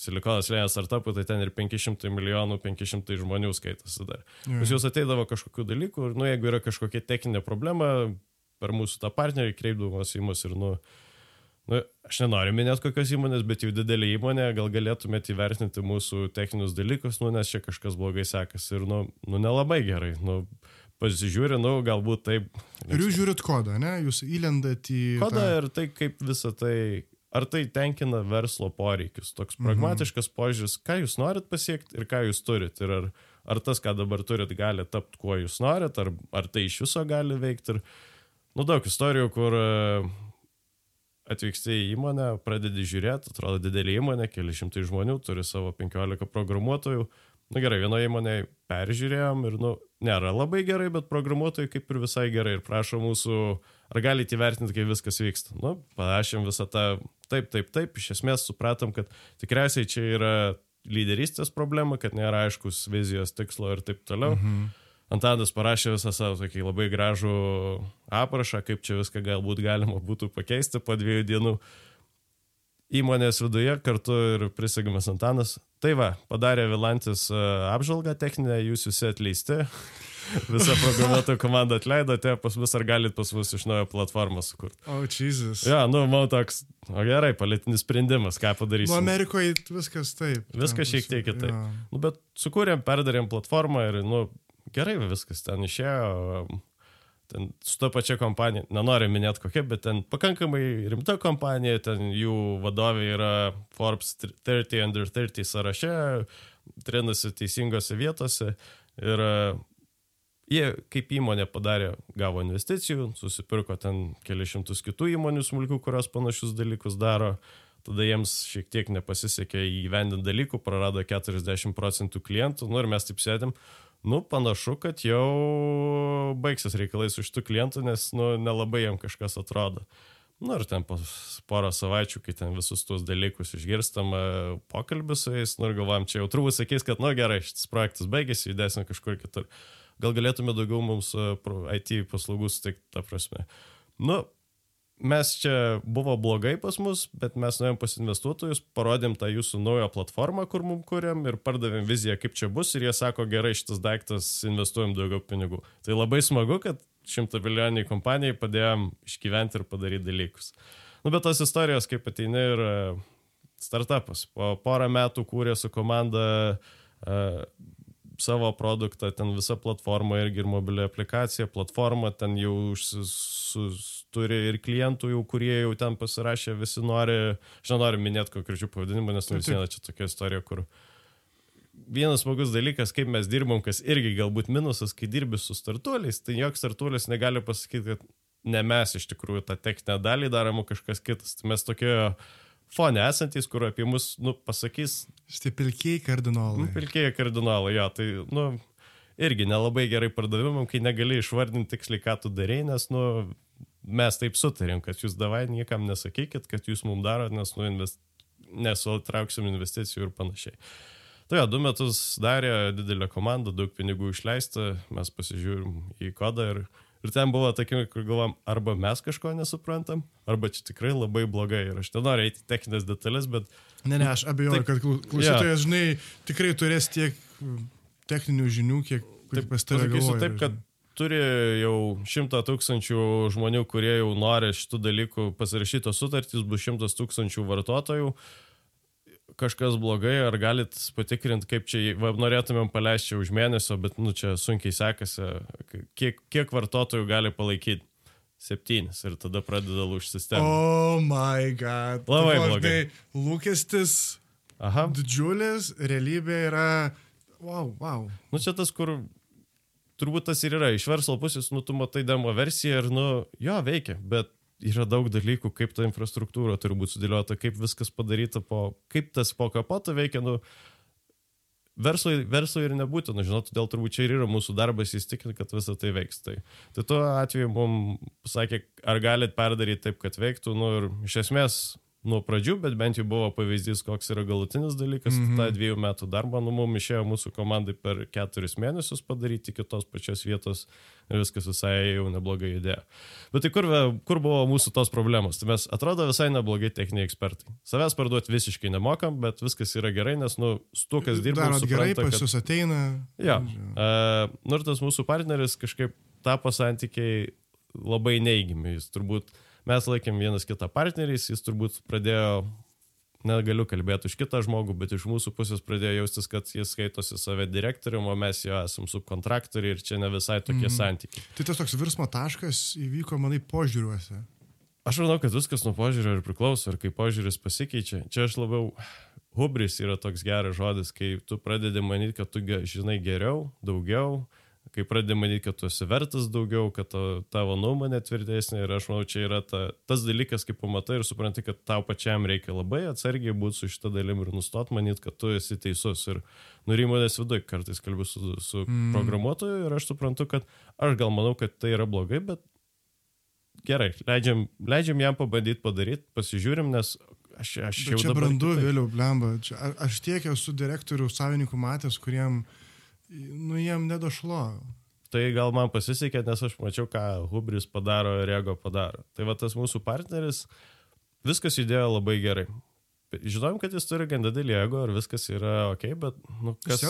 Silikonas lėjas startupų, tai ten ir 500 milijonų, 500 žmonių skaitosi dar. Pas jūs ateidavo kažkokių dalykų ir, nu, jeigu yra kažkokia techninė problema, per mūsų tą partnerį kreipdavomos į mus ir, nu, Nu, aš nenoriu minėti kokios įmonės, bet jau didelė įmonė, gal galėtumėte įvertinti mūsų techninius dalykus, nu, nes čia kažkas blogai sekasi ir, nu, nu nelabai gerai. Nu, pasižiūri, nu, galbūt taip. Ir jūs žiūrit kodą, ne? Jūs įlendat į... Kodą tą... ir tai, kaip visą tai, ar tai tenkina verslo poreikius. Toks pragmatiškas mhm. požiūris, ką jūs norit pasiekti ir ką jūs turit. Ir ar, ar tas, ką dabar turit, gali tapti, kuo jūs norit, ar, ar tai iš viso gali veikti. Ir, nu, daug istorijų, kur atvyksti į įmonę, pradedi žiūrėti, atrodo didelė įmonė, keli šimtai žmonių, turi savo 15 programuotojų. Na nu, gerai, vienoje įmonėje peržiūrėjom ir, nu, nėra labai gerai, bet programuotojai kaip ir visai gerai ir prašo mūsų, ar galite įvertinti, kaip viskas vyksta. Nu, parašėm visą tą, taip, taip, taip, iš esmės supratom, kad tikriausiai čia yra lyderystės problema, kad nėra aiškus vizijos tikslo ir taip toliau. Mhm. Antanas parašė visą savo tokį labai gražų aprašą, kaip čia viską galbūt galima būtų pakeisti po dviejų dienų įmonės viduje kartu ir prisigimas Antanas. Tai va, padarė Vilantis e, apžvalgą techninę, jūs visi atleisti. Visą programuotojų komandą atleidote, pas mus ar galit pas mus iš naujo platformą sukurti. O, oh, Jesus. Ja, nu, man toks, o gerai, politinis sprendimas, ką padarysime. Nu, Amerikoje viskas taip. Viskas šiek tiek kitaip. Ja. Nu, bet sukūrėm, perdarėm platformą ir, nu, gerai viskas ten išėjo. Ten su ta pačia kompanija, nenoriu minėti kokia, bet ten pakankamai rimta kompanija, ten jų vadovė yra Forbes 30 under 30 sąraše, trenasi teisingose vietose ir jie kaip įmonė padarė, gavo investicijų, susipirko ten kelišimtus kitų įmonių smulkių, kurios panašius dalykus daro, tada jiems šiek tiek nepasisekė įgyvendinti dalykų, prarado 40 procentų klientų, nu ir mes taip sėdėm, nu, panašu, kad jau baigsis reikalai su šitų klientų, nes, nu, nelabai jam kažkas atrodo. Nu, ir ten po porą savaičių, kai ten visus tuos dalykus išgirstam pokalbį su jais, nu, ir galvam, čia jau turbūt sakys, kad, nu, gerai, šitas projektas baigėsi, judėsim kažkur kitur. Gal galėtume daugiau mums IT paslaugų suteikti, ta prasme. Nu, mes čia buvo blogai pas mus, bet mes nuėjom pas investuotojus, parodėm tą jūsų naują platformą, kur mums kuriam ir pardavėm viziją, kaip čia bus ir jie sako, gerai, šitas daiktas investuojam daugiau pinigų. Tai labai smagu, kad šimto milijoniai kompanijai padėjom išgyventi ir padaryti dalykus. Nu, bet tos istorijos, kaip ateini ir e, startupas. Po porą metų kūrė su komanda uh, savo produktą, ten visa platforma irgi ir mobilio aplikacija, platforma ten jau sus, turi ir klientų jau, kurie jau ten pasirašė, visi nori, aš nenoriu minėti konkrečių pavadinimų, nes nu vis viena čia tokia istorija, kur vienas smagus dalykas, kaip mes dirbom, kas irgi galbūt minusas, kai dirbi su startuoliais, tai joks startuolis negali pasakyti, kad ne mes iš tikrųjų tą techninę dalį darom kažkas kitas. Tai mes tokie fone esantys, kur apie mus, nu, pasakys. Štai pilkiai kardinolai. Nu, pilkiai kardinolai, jo, tai, nu, irgi nelabai gerai pardavimam, kai negali išvardinti tiksliai, ką tu darai, nes, nu, mes taip sutarėm, kad jūs davai niekam nesakykit, kad jūs mums darot, nes nu, invest... nesutrauksim investicijų ir panašiai. Tai jo, du metus darė didelę komandą, daug pinigų išleista, mes pasižiūrim į kodą ir, ir ten buvo tokie, kur galvom, arba mes kažko nesuprantam, arba čia tikrai labai blogai. Ir aš nenoriu eiti techninės detalės, bet... Ne, ne, aš abejoju, Taip, kad klau- klausytojas, žinai, tikrai turės tiek techninių žinių, kiek, kiek pas tave pasakysiu galvoja. taip, kad turi jau šimtą tūkstančių žmonių, kurie jau nori šitų dalykų pasirašytos sutartys, bus šimtas tūkstančių vartotojų. Kažkas blogai, ar galit patikrinti, kaip čia, va, norėtumėm paleisti už mėnesio, bet, nu, čia sunkiai sekasi, kiek, kiek vartotojų gali palaikyti? Septynis ir tada pradeda lūžti sistema. Oh my god. Labai Tipo, blogai. žinai, Lūkestis Aha, didžiulis, realybė yra... Wow, wow. nu čia tas, kur turbūt tas ir yra. Iš verslo pusės, nu, tu matai demo versiją ir, nu, jo, veikia, bet yra daug dalykų, kaip ta infrastruktūra turi būti sudėliota, kaip viskas padaryta, po, kaip tas po kapoto veikia, nu, verslui, verslui ir nebūtina, žinot, todėl turbūt čia ir yra mūsų darbas įstikinti, kad visą tai veiks. Tai, tai tuo atveju mums pasakė, ar galit perdaryti taip, kad veiktų, nu ir iš esmės nuo pradžių, bet bent jau buvo pavyzdys, koks yra galutinis dalykas. Mm -hmm. Ta dviejų metų darbą, nu, mums išėjo mūsų komandai per keturis mėnesius padaryti kitos pačios vietos ir viskas visai jau neblogai judėjo. Bet tai kur, kur buvo mūsų tos problemos? Tai mes atrodo visai neblogai techniniai ekspertai. Savęs parduoti visiškai nemokam, bet viskas yra gerai, nes, nu, su tuo, kas dirba, Darot gerai, supranta, pas kad... jūs ateina. Jo. Uh, nu ir tas mūsų partneris kažkaip tapo santykiai labai neigiami. Jis turbūt, mes laikėm vienas kitą partneriais, jis turbūt pradėjo, negaliu kalbėti už kitą žmogų, bet iš mūsų pusės pradėjo jaustis, kad jis skaitosi save direktorium, o mes jo esam subkontraktoriai ir čia ne visai tokie mm. santykiai. Tai tas toks virsmo taškas įvyko, manai, požiūriuose. Aš manau, kad viskas nuo požiūrio ir priklauso, ir kai požiūris pasikeičia. Čia aš labiau, hubris yra toks geras žodis, kai tu pradedi manyti, kad tu žinai geriau, daugiau, kai pradedi manyti, kad tu esi vertas daugiau, kad tavo nuomonė tvirtesnė ir aš manau, čia yra ta, tas dalykas, kai pamatai ir supranti, kad tau pačiam reikia labai atsargiai būti su šitą dalim ir nustot manyti, kad tu esi teisus. Ir nurimodės viduje kartais kalbu su, su mm. programuotoju ir aš suprantu, kad aš gal manau, kad tai yra blogai, bet gerai, leidžiam, leidžiam jam pabandyti padaryti, pasižiūrim, nes aš, aš Bet jau čia dabar brandu vėliau, blemba. Čia, aš tiek esu direktorių savininkų matęs, kuriem, nu, jiem nedašlo. Tai gal man pasisekė, nes aš mačiau, ką Hubris padaro ir Rego padaro. Tai va tas mūsų partneris, viskas judėjo labai gerai. Žinojom, kad jis turi gan didelį ego ir viskas yra ok, bet, nu, Kas...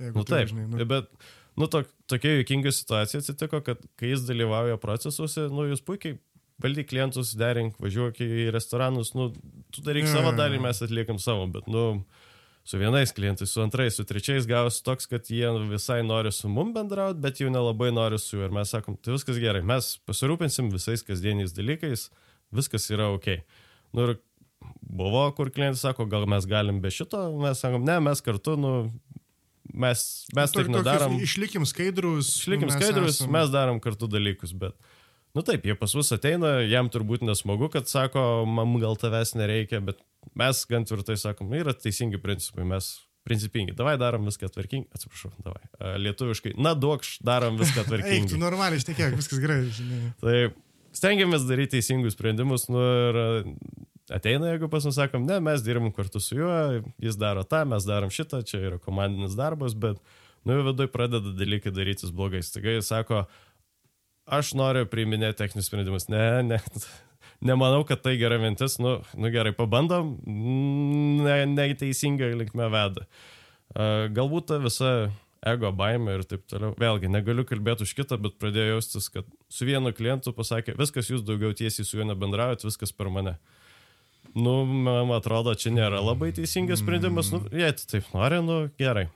jeigu Nu taip, žinai, nu. bet, nu, to, tokia juokinga situacija atsitiko, kad kai jis dalyvauja procesuose, nu, jūs puikiai valdy klientus, derink, važiuok į restoranus, nu, tu daryk Jo, savo dalį, mes atliekam savo, bet, nu, su vienais klientais, su antrais, su trečiais gausi toks, kad jie visai nori su mum bendrauti, bet jau nelabai nori su juo. Ir mes sakom, tai viskas gerai, mes pasirūpinsim visais kasdieniais dalykais, viskas yra ok. Nu, ir buvo, kur klientai sako, gal mes galim be šito, mes sakom, ne, mes kartu, nu, mes, mes taip nedarom. Išlikim skaidrus. Išlikim mes skaidrus, esam- mes darom kartu dalykus, bet, nu taip, jie pas mus ateina, jam turbūt nesmagu, kad sako, man gal tavęs nereikia, bet mes gan tvirtai sakom, yra teisingi principai, mes principingi, davai darom viską tvarkingai, atsiprašau, davai, lietuviškai, na duokš, darom viską Eik, tu tvarkingai. normaliai šnekėk, viskas gerai, žinai. Tai stengiamės daryti teisingus sprendimus, nu ir a, ateina, jeigu pas mus sakom, ne, mes dirbam kartu su juo, jis daro tą, mes darom šitą, čia yra komandinis darbas, bet, nu, viduje pradeda dalykai darytis blogais. Taigi jis sako, aš noriu priiminėti techninius sprendimus. Ne, ne, nemanau, kad tai gera mintis. Nu, nu gerai, pabandom, ne, neteisinga linkme veda. Galbūt ta visa ego baime ir taip toliau. Vėlgi, negaliu kalbėti už kitą, bet pradėjau jaustis, kad su vienu klientu pasakė, viskas jūs daugiau tiesiai su juo nebendraujat, viskas per mane. Nu, man atrodo, čia nėra labai teisingas sprendimas. Nu, jei taip nori, nu, gerai.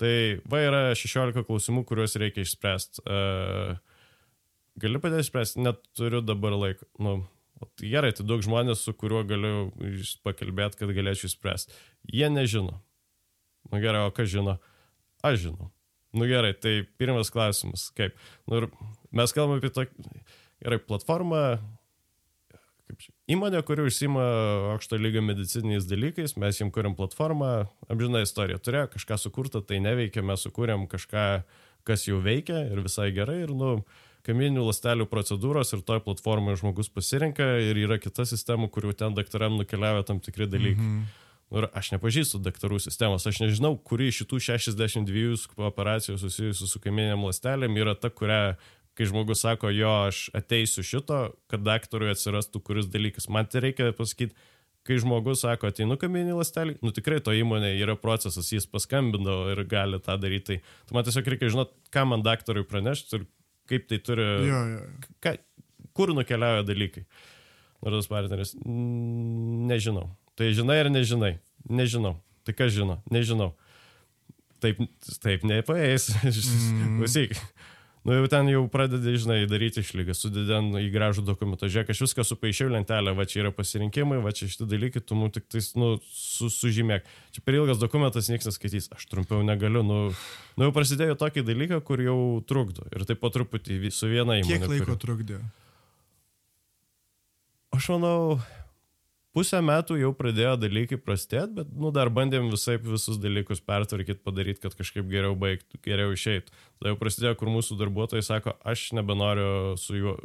Tai va yra 16 klausimų, kuriuos reikia išspręsti. Uh, gali padėti išspręsti, neturiu dabar laiko. Nu, gerai, tai daug žmonės, su kuriuo galiu pakalbėti, kad galėčiau išspręsti. Jie nežino. Nu gerai, o kas žino? Aš žinau. Nu gerai, tai pirmas klausimas. Kaip? Nu, ir mes kalbame apie tokį, gerai, platformą, kaip čia, įmonė, kuri užsima aukšto lygio medicininiais dalykais, mes jiems kuriam platformą, amžina istorija, turėjo kažką sukurta, tai neveikia, mes sukūrėm kažką, kas jau veikia ir visai gerai ir, nu, kamieninių lastelių procedūros ir toj platformoje žmogus pasirenka ir yra kita sistema, kurių ten daktaram nukeliauja tam tikri dalykai. Mhm. Ir aš nepažįstu daktarų sistemos, aš nežinau, kuri iš šitų 62 operacijų susijusių su kamieniniam lastelėm yra ta, kurią, kai žmogus sako, jo, aš ateisiu šito, kad daktarui atsirastų kuris dalykas. Man tai reikia pasakyti, kai žmogus sako, ateinu kamieninį lastelį, nu tikrai to įmonė yra procesas, jis paskambindavo ir gali tą daryti. Tai man tiesiog reikia žinot, ką man daktarui pranešti ir kaip tai turi, Jo, jo. ką, kur nukeliauja dalykai. Tas partneris, "Mm, nežinau. Tai žinai ar nežinai? Nežinau. Tai kas žino? Nežinau. Taip, taip nepaeis. Mm. Nu jau ten jau pradedi, žinai, daryti išlygą, sudedant į gražų dokumentą. Žiūrėk, aš viską supaišiau lentelę, va čia yra pasirinkimai, va čia šitie dalykai, tu mums tik tais, nu, su, sužymėk. Čia per ilgas dokumentas niekas neskaitys, aš trumpiau negaliu. Nu, nu jau prasidėjo tokį dalyką, kur jau trukdo. Ir taip po truputį su viena įmonė. Kiek laiko kuri- trukdė? Aš manau, pusę metų jau pradėjo dalykai prastėti, bet, nu, dar bandėm visai visus dalykus pertvarkyti, padaryti, kad kažkaip geriau baigtų, geriau išeitų. Tada jau prasidėjo, kur mūsų darbuotojai sako, aš nebenoriu su juo,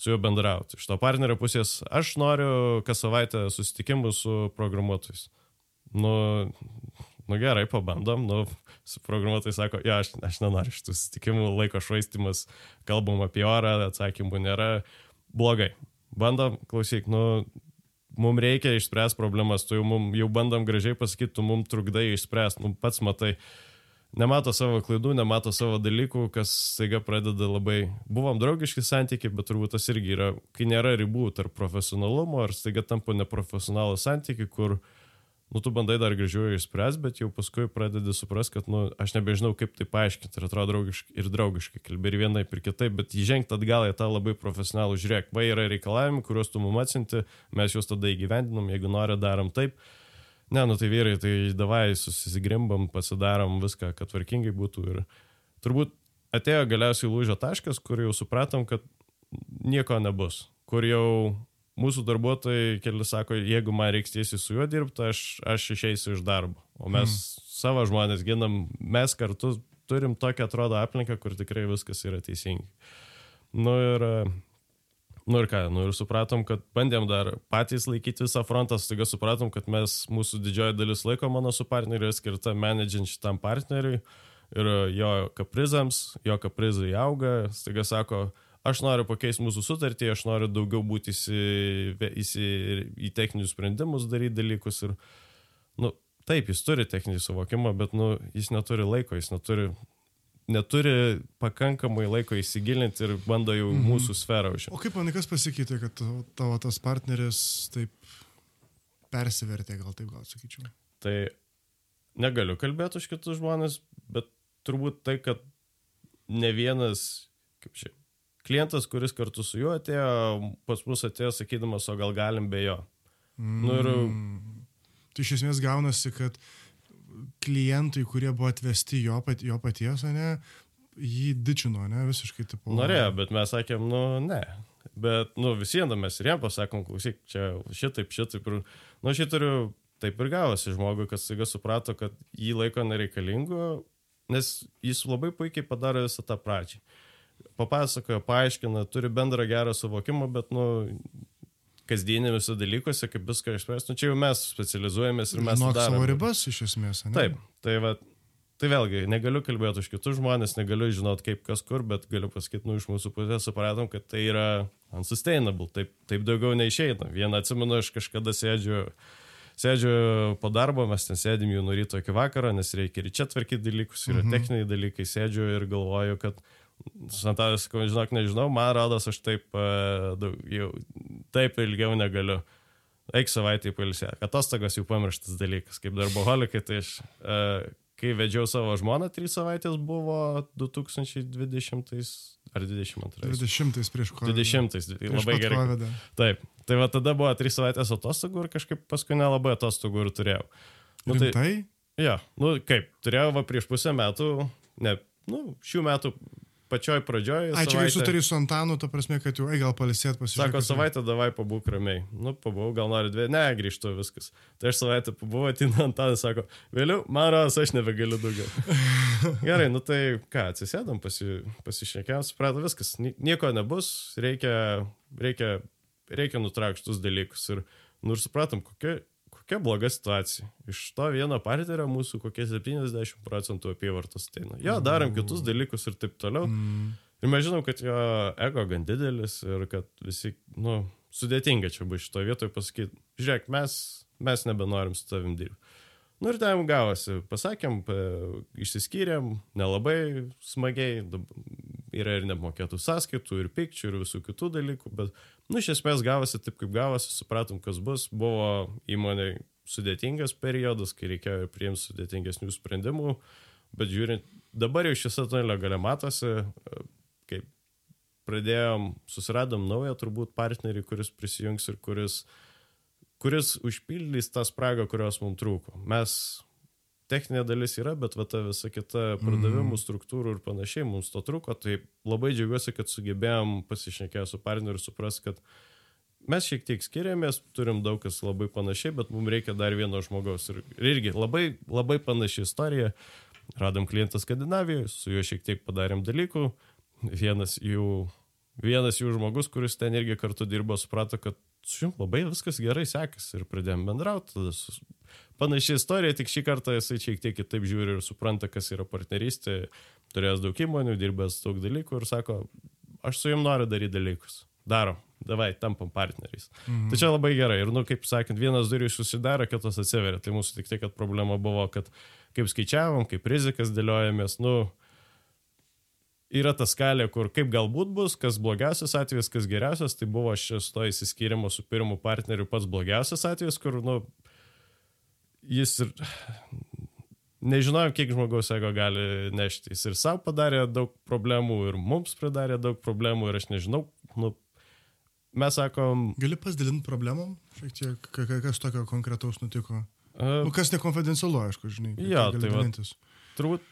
su juo bendrauti. Iš to partnerio pusės, aš noriu kas savaitę susitikimų su programuotojais. Nu, nu gerai, pabandom, nu, su programuotojai sako, jo, aš, aš nenoriu šitų susitikimų, laiko švaistimas, kalbam apie orą, atsakymų nėra, blogai. Bandom, klausyk, nu, mums reikia išspręsti problemas, tu jau, mum, jau bandom gražiai pasakyti, tu mums trukdai išspręsti, nu, pats matai, nemato savo klaidų, nemato savo dalykų, kas staiga pradeda labai, buvom draugiški santykiai, bet turbūt tas irgi yra, kai nėra ribų tarp profesionalumo ir staiga tampa neprofesionalų santykiai, kur, nu, tu bandai dar gražiau išspręsti, bet jau paskui pradedi suprasti, kad, nu, aš nebežinau, kaip tai paaiškinti ir atrodo draugiškai ir draugiškai, kalbė ir vienaip ir kitaip, bet įžengti atgal į tą labai profesionalų žiūrėk, va yra reikalavimai, kuriuos tu mum atsinti, mes juos tada įgyvendinam, jeigu nori, darom taip. Ne, nu tai vyrai, tai davai susigrimbam, pasidarom viską, kad tvarkingai būtų. Ir turbūt atėjo galiausiai lūžio taškas, kur jau supratom, kad nieko nebus, kur jau mūsų darbuotojai keli sako, jeigu man reiks tiesiai su juo dirbti, aš, aš išeisiu iš darbo. O mes mm. savo žmonės ginam, mes kartu turim tokią atrodo aplinką, kur tikrai viskas yra teisingai. Nu ir, nu ir ką, nu ir supratom, kad bandėm dar patys laikyti visą frontą, staiga supratom, kad mes, mūsų didžioji dalis laiko mano su partneriu yra skirta menedžint šitam partneriui ir jo kaprizams, jo kaprizai auga, staiga sako, aš noriu pakeisti mūsų sutartį, aš noriu daugiau būti įsi, įsi, į techninius sprendimus, daryti dalykus ir, nu, taip, jis turi techninį suvokimą, bet, nu, jis neturi laiko, jis neturi, neturi pakankamai laiko įsigilinti ir bando jau mhm. mūsų sferą užimti. O kaip manai, kas pasikeitė, kad tavo, tas partneris taip persivertė, gal taip gal sakyčiau? Tai negaliu kalbėti už kitus žmonės, bet turbūt tai, kad ne vienas, kaip čia, klientas, kuris kartu su juo atėjo, pas mus atėjo sakydamas, o gal galim be jo. Mm. Nu ir Tai iš esmės gaunasi, kad klientai, kurie buvo atvesti jo, pat, jo paties, ne, jį dičino, ne, visiškai tipo. norėjo, bet mes sakėm, nu ne. Bet, nu, visiems mes ir jam pasakom, klausyk, čia šitaip, šitaip. Ir, nu, jį turiu, taip ir gavosi žmogui, kad staiga suprato, kad jį laiko nereikalingu, nes jis labai puikiai padarė visą tą pradžią. Papasakojo, paaiškina, turi bendrą gerą suvokimą, bet, nu, kasdienėse dalykuose, kaip viską išspręsti, nu, čia jau mes specializuojamės ir mes... Žinok savo ribas iš esmės, ne? Taip, tai va, tai vėlgi, negaliu kalbėti už kitus žmonės, negaliu žinot kaip kas kur, bet galiu pasakyti, nu, iš mūsų pusės supratom, kad tai yra unsustainable, taip, taip daugiau neišeina. Vieną atsimenu, aš kažkada sėdžiu, sėdžiu po darbo, mes ten sėdim jau nuo ryto iki vakaro, nes reikia ir čia tvarkyti dalykus, yra Mhm. techniniai dalykai, sėdžiu ir galvoju, kad Santaras, sakau, žinok, nežinau, man rodos, aš taip, e, jau, taip ilgiau negaliu. Eik savaitę pailsėti. Atostogos jau pamirštas dalykas, kaip darboholikai, tai aš, e, kai vedžiau savo žmoną, trys savaitės buvo 2020 ar 22. 20 prieš COVID. 20, Prieš labai gerai. COVID-ą. Taip, tai va tada buvo trys savaitės atostogų ir kažkaip paskui nelabai atostogų ir turėjau. Nu, tai, Rimtai? ja, nu kaip, turėjau va prieš pusę metų, ne, nu, šių metų pačioj pradžioj. Ai, čia kai sutari su Antanu, ta prasme, kad jau, ai, gal palisėt pasižiūrėti. Sako, savaitę davai pabūk ramiai. Nu, pabuvau, gal nori dvi, ne, grįžtu viskas. Tai aš savaitę pabuvau, atina Antanas, sako, vėliau, man rodos, aš nebegaliu daugiau. Gerai, nu tai ką, atsisėdam, pasi, pasišnekėjom, suprato, viskas, nieko nebus, reikia, reikia, reikia nutraukštus dalykus. Ir, nu, ir supratom, kokia, kokia bloga situacija. Iš to vieno partnerio mūsų kokie 70 procentų apyvartos ateina. Jo, darom kitus dalykus ir taip toliau. Mm. Ir mes žinom, kad jo ego gan didelis ir kad visi, nu, sudėtinga čia bus šitoje vietoje pasakyti, žiūrėk, mes, mes nebenorim su tavim dirbti. Nu ir ten gavosi, pasakėm, išsiskyrėm, nelabai smagiai, yra ir nemokėtų sąskaitų, ir pikčių, ir visų kitų dalykų, bet, nu, iš esmės gavosi taip, kaip gavosi, supratom, kas bus, buvo įmonė sudėtingas periodas, kai reikėjo priimti sudėtingesnių sprendimų, bet žiūrint, dabar jau šis atunelio gale matosi, kaip pradėjom, susiradom naują turbūt partnerį, kuris prisijungs ir kuris, kuris užpildys tą spragą, kurios mums trūko. Mes techninė dalis yra, bet va ta visa kita pardavimų mm. struktūrų ir panašiai mums to trūko, tai labai džiaugiuosi, kad sugebėjom pasišnekėję su partneriu ir supras, kad mes šiek tiek skiriamės, turim daug kas labai panašiai, bet mums reikia dar vieno žmogaus. Ir, ir irgi labai, labai panaši istorija. Radom klientą Skandinavijoje, su juo šiek tiek padarėm dalykų, vienas jų, vienas jų žmogus, kuris ten irgi kartu dirbo, suprato, kad su jum labai viskas gerai sekasi ir pradėjom bendrauti. Panaši istorija, tik šį kartą jisai šiek tiek kitaip žiūri ir supranta, kas yra partnerystė, turėjęs daug įmonių, dirbęs daug dalykų ir sako, aš su jum noriu daryti dalykus. Darom, davai, tampam partneriais. Mhm. Tai čia labai gerai. Ir, nu, kaip sakant, vienas durys susidaro, kitas atsiveria. Tai mūsų tik tai, kad problema buvo, kad kaip skaičiavom, kaip rizikas dėliojamės, nu, yra ta skalė, kur kaip galbūt bus, kas blogiausias atvejis, kas geriausias, tai buvo šis to įsiskyrimo su pirmu partneriu pats blogiausias atvejis, kur, nu, jis ir nežinojom, kiek žmogaus ego gali nešti. Jis ir savo padarė daug problemų, ir mums pridarė daug problemų, ir aš nežinau, nu, mes sakom. Gali pasidalinti problemom, šiek tiek, kas tokio konkretaus nutiko? Uh, nu, kas nekonfidencialu, aišku, žinai. Jo, tai va, turbūt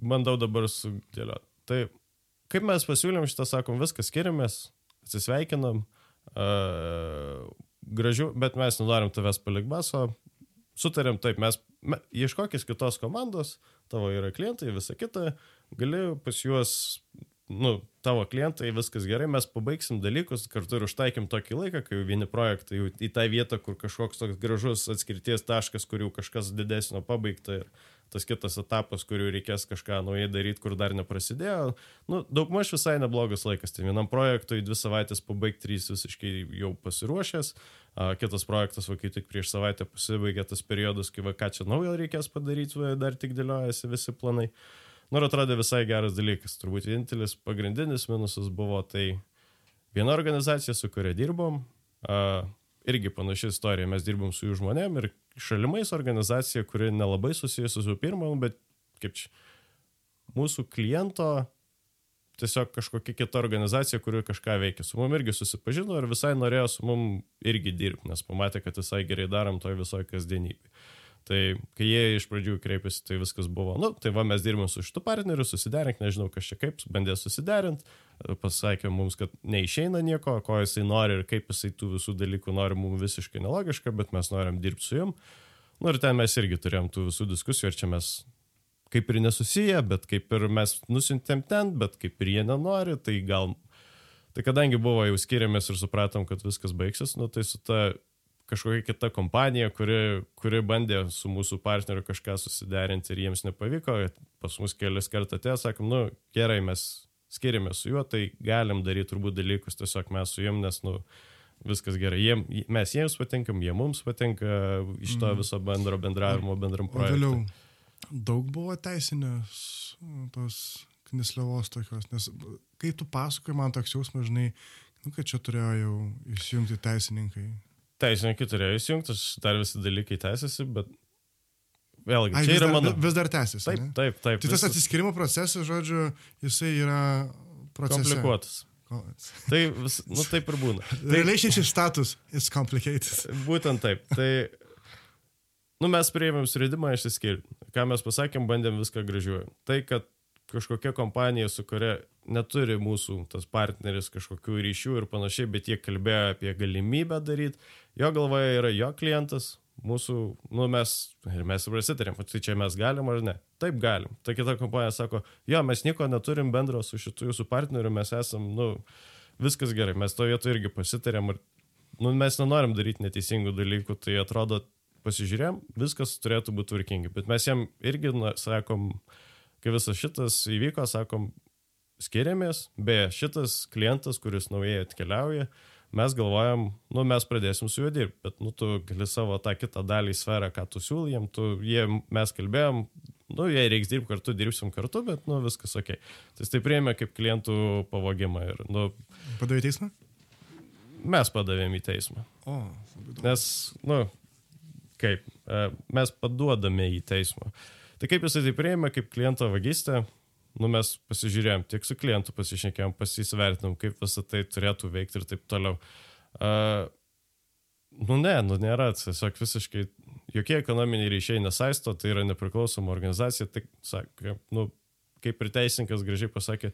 bandau dabar sudėlioti. Tai kaip mes pasiūlėm šitą, sakom, viskas skiriamės, atsisveikinam, uh, gražių, bet mes nenorim tavęs palikbaso, sutarėm taip, mes me, ieškokis kitos komandos, tavo yra klientai, visa kita, gali pas juos nu, tavo klientai, viskas gerai, mes pabaigsim dalykus, kartu ir užtaikym tokį laiką, kai jau vieni projektai jau į tą vietą, kur kažkoks toks gražus atskirties taškas, kur jau kažkas didesnio pabaigta ir tas kitas etapas, kur jau reikės kažką naujai daryti, kur dar neprasidėjo. Nu, daugmaž visai neblogas laikas. Tai vienam projektui dvi savaitės pabaigti, trys visiškai jau pasiruošęs. Kitas projektas, va, kai tik prieš savaitę pasibaigė tas periodas, kai va, ką čia naujo reikės padaryti, va, dar tik dėliojasi visi planai. Uh, Nu atrodė visai geras dalykas. Turbūt vienintelis pagrindinis minusas buvo tai viena organizacija, su kuria dirbom, irgi panaši istorija. Mes dirbom su jų žmonėm ir šalimais organizacija, kuri nelabai susijusi su pirmu, bet kaip čia, mūsų kliento tiesiog kažkokia kita organizacija, kuri kažką veikia. Su mum irgi susipažino ir visai norėjo su mum irgi dirbti, nes pamatė, kad visai gerai darom toj visoje kasdienybėje. Tai kai jie iš pradžių kreipėsi, tai viskas buvo, nu, tai va mes dirbame su šitu partneriu, susiderink, nežinau, kas čia kaip, bandė susiderint, pasakė mums, kad neišeina nieko, ko jisai nori ir kaip jisai tų visų dalykų nori, mums visiškai nelogiška, bet mes norim dirbti su jum. Nu ir ten mes irgi turėjom tų visų diskusijų ir čia mes kaip ir nesusiję, bet kaip ir mes nusintėm ten, bet kaip ir jie nenori, tai gal... Tai kadangi buvo jau skiriamės ir supratom, kad viskas baigsis, nu tai su ta kažkokia kita kompanija, kuri, kuri bandė su mūsų partneriu kažką susiderinti ir jiems nepavyko, pas mus kelias kartą atėjo, sakom, nu gerai, mes skiriame su juo, tai galim daryti turbūt dalykus tiesiog mes su jiem, nes, nu, viskas gerai. Jiem, mes jiems patinkam, jie mums patinka iš to mhm. viso bendro bendravimo, bendram projektui. Vėliau daug buvo teisinės tos knislevos tokios, nes kai tu pasakoji, man toks jausmas, žinai, nu, kad čia turėjo jau įsijungti teisininkai. Teisininkai turėjo įsijungti, dar visi dalykai tęsiasi, bet vėlgi, Ai, čia yra dar, mano. Vis dar tęsiasi. Taip, ne? taip, taip. Tai tas atsiskirimo procesas, žodžiu, jisai yra procesas. Komplikuotas. Tai, nu, taip ir būna. Tai, Relationship status is complicated. Būtent taip. Tai nu, mes prieimėm sprendimą išsiskirti. Ką mes pasakėm, bandėm viską gražiuoju. Tai, kad kažkokia kompanija, su kuria neturi mūsų tas partneris kažkokių ryšių ir panašiai, bet jie kalbėjo apie galimybę daryti, jo galvoje yra jo klientas, mūsų, nu mes, ir mes prasitarėm, tai čia mes galim ar ne. Taip galim. Ta kita kompanija sako, jo, mes nieko neturim bendro su šitu jūsų partneriu, mes esam, nu, viskas gerai, mes to vietu irgi pasitarėm ir, nu, mes nenorim daryti neteisingų dalykų, tai atrodo, pasižiūrėjom, viskas turėtų būti tvarkingi, bet mes jam irgi, na, sakom, kai visas šitas įvyko, sakom, skiriamės, beje, šitas klientas, kuris naujai atkeliauja, mes galvojam, nu, mes pradėsim su juo dirbti, bet, nu, tu gali savo tą kitą dalį sferą, ką tu siūly jiem, tu, jie, mes kalbėjom, nu, jei reiks dirbti kartu, dirbsim kartu, bet, nu, viskas ok. Tai tai priėmė kaip klientų pavogimą ir, nu. Padavė teismą? Mes padavėm į teismą. O, Nes, nu, kaip, e, mes paduodame į teismą. Tai kaip jisai tai priėmė, kaip kliento vagystę, nu, mes pasižiūrėjom, tiek su klientu pasišnekėjom, pasisvertinom, kaip visą tai turėtų veikti ir taip toliau. Uh, nu ne, nu nėra, tiesiog visiškai jokie ekonominiai ryšiai nesaisto, tai yra nepriklausoma organizacija, tai, sakė, nu, kaip ir teisininkas gražiai pasakė,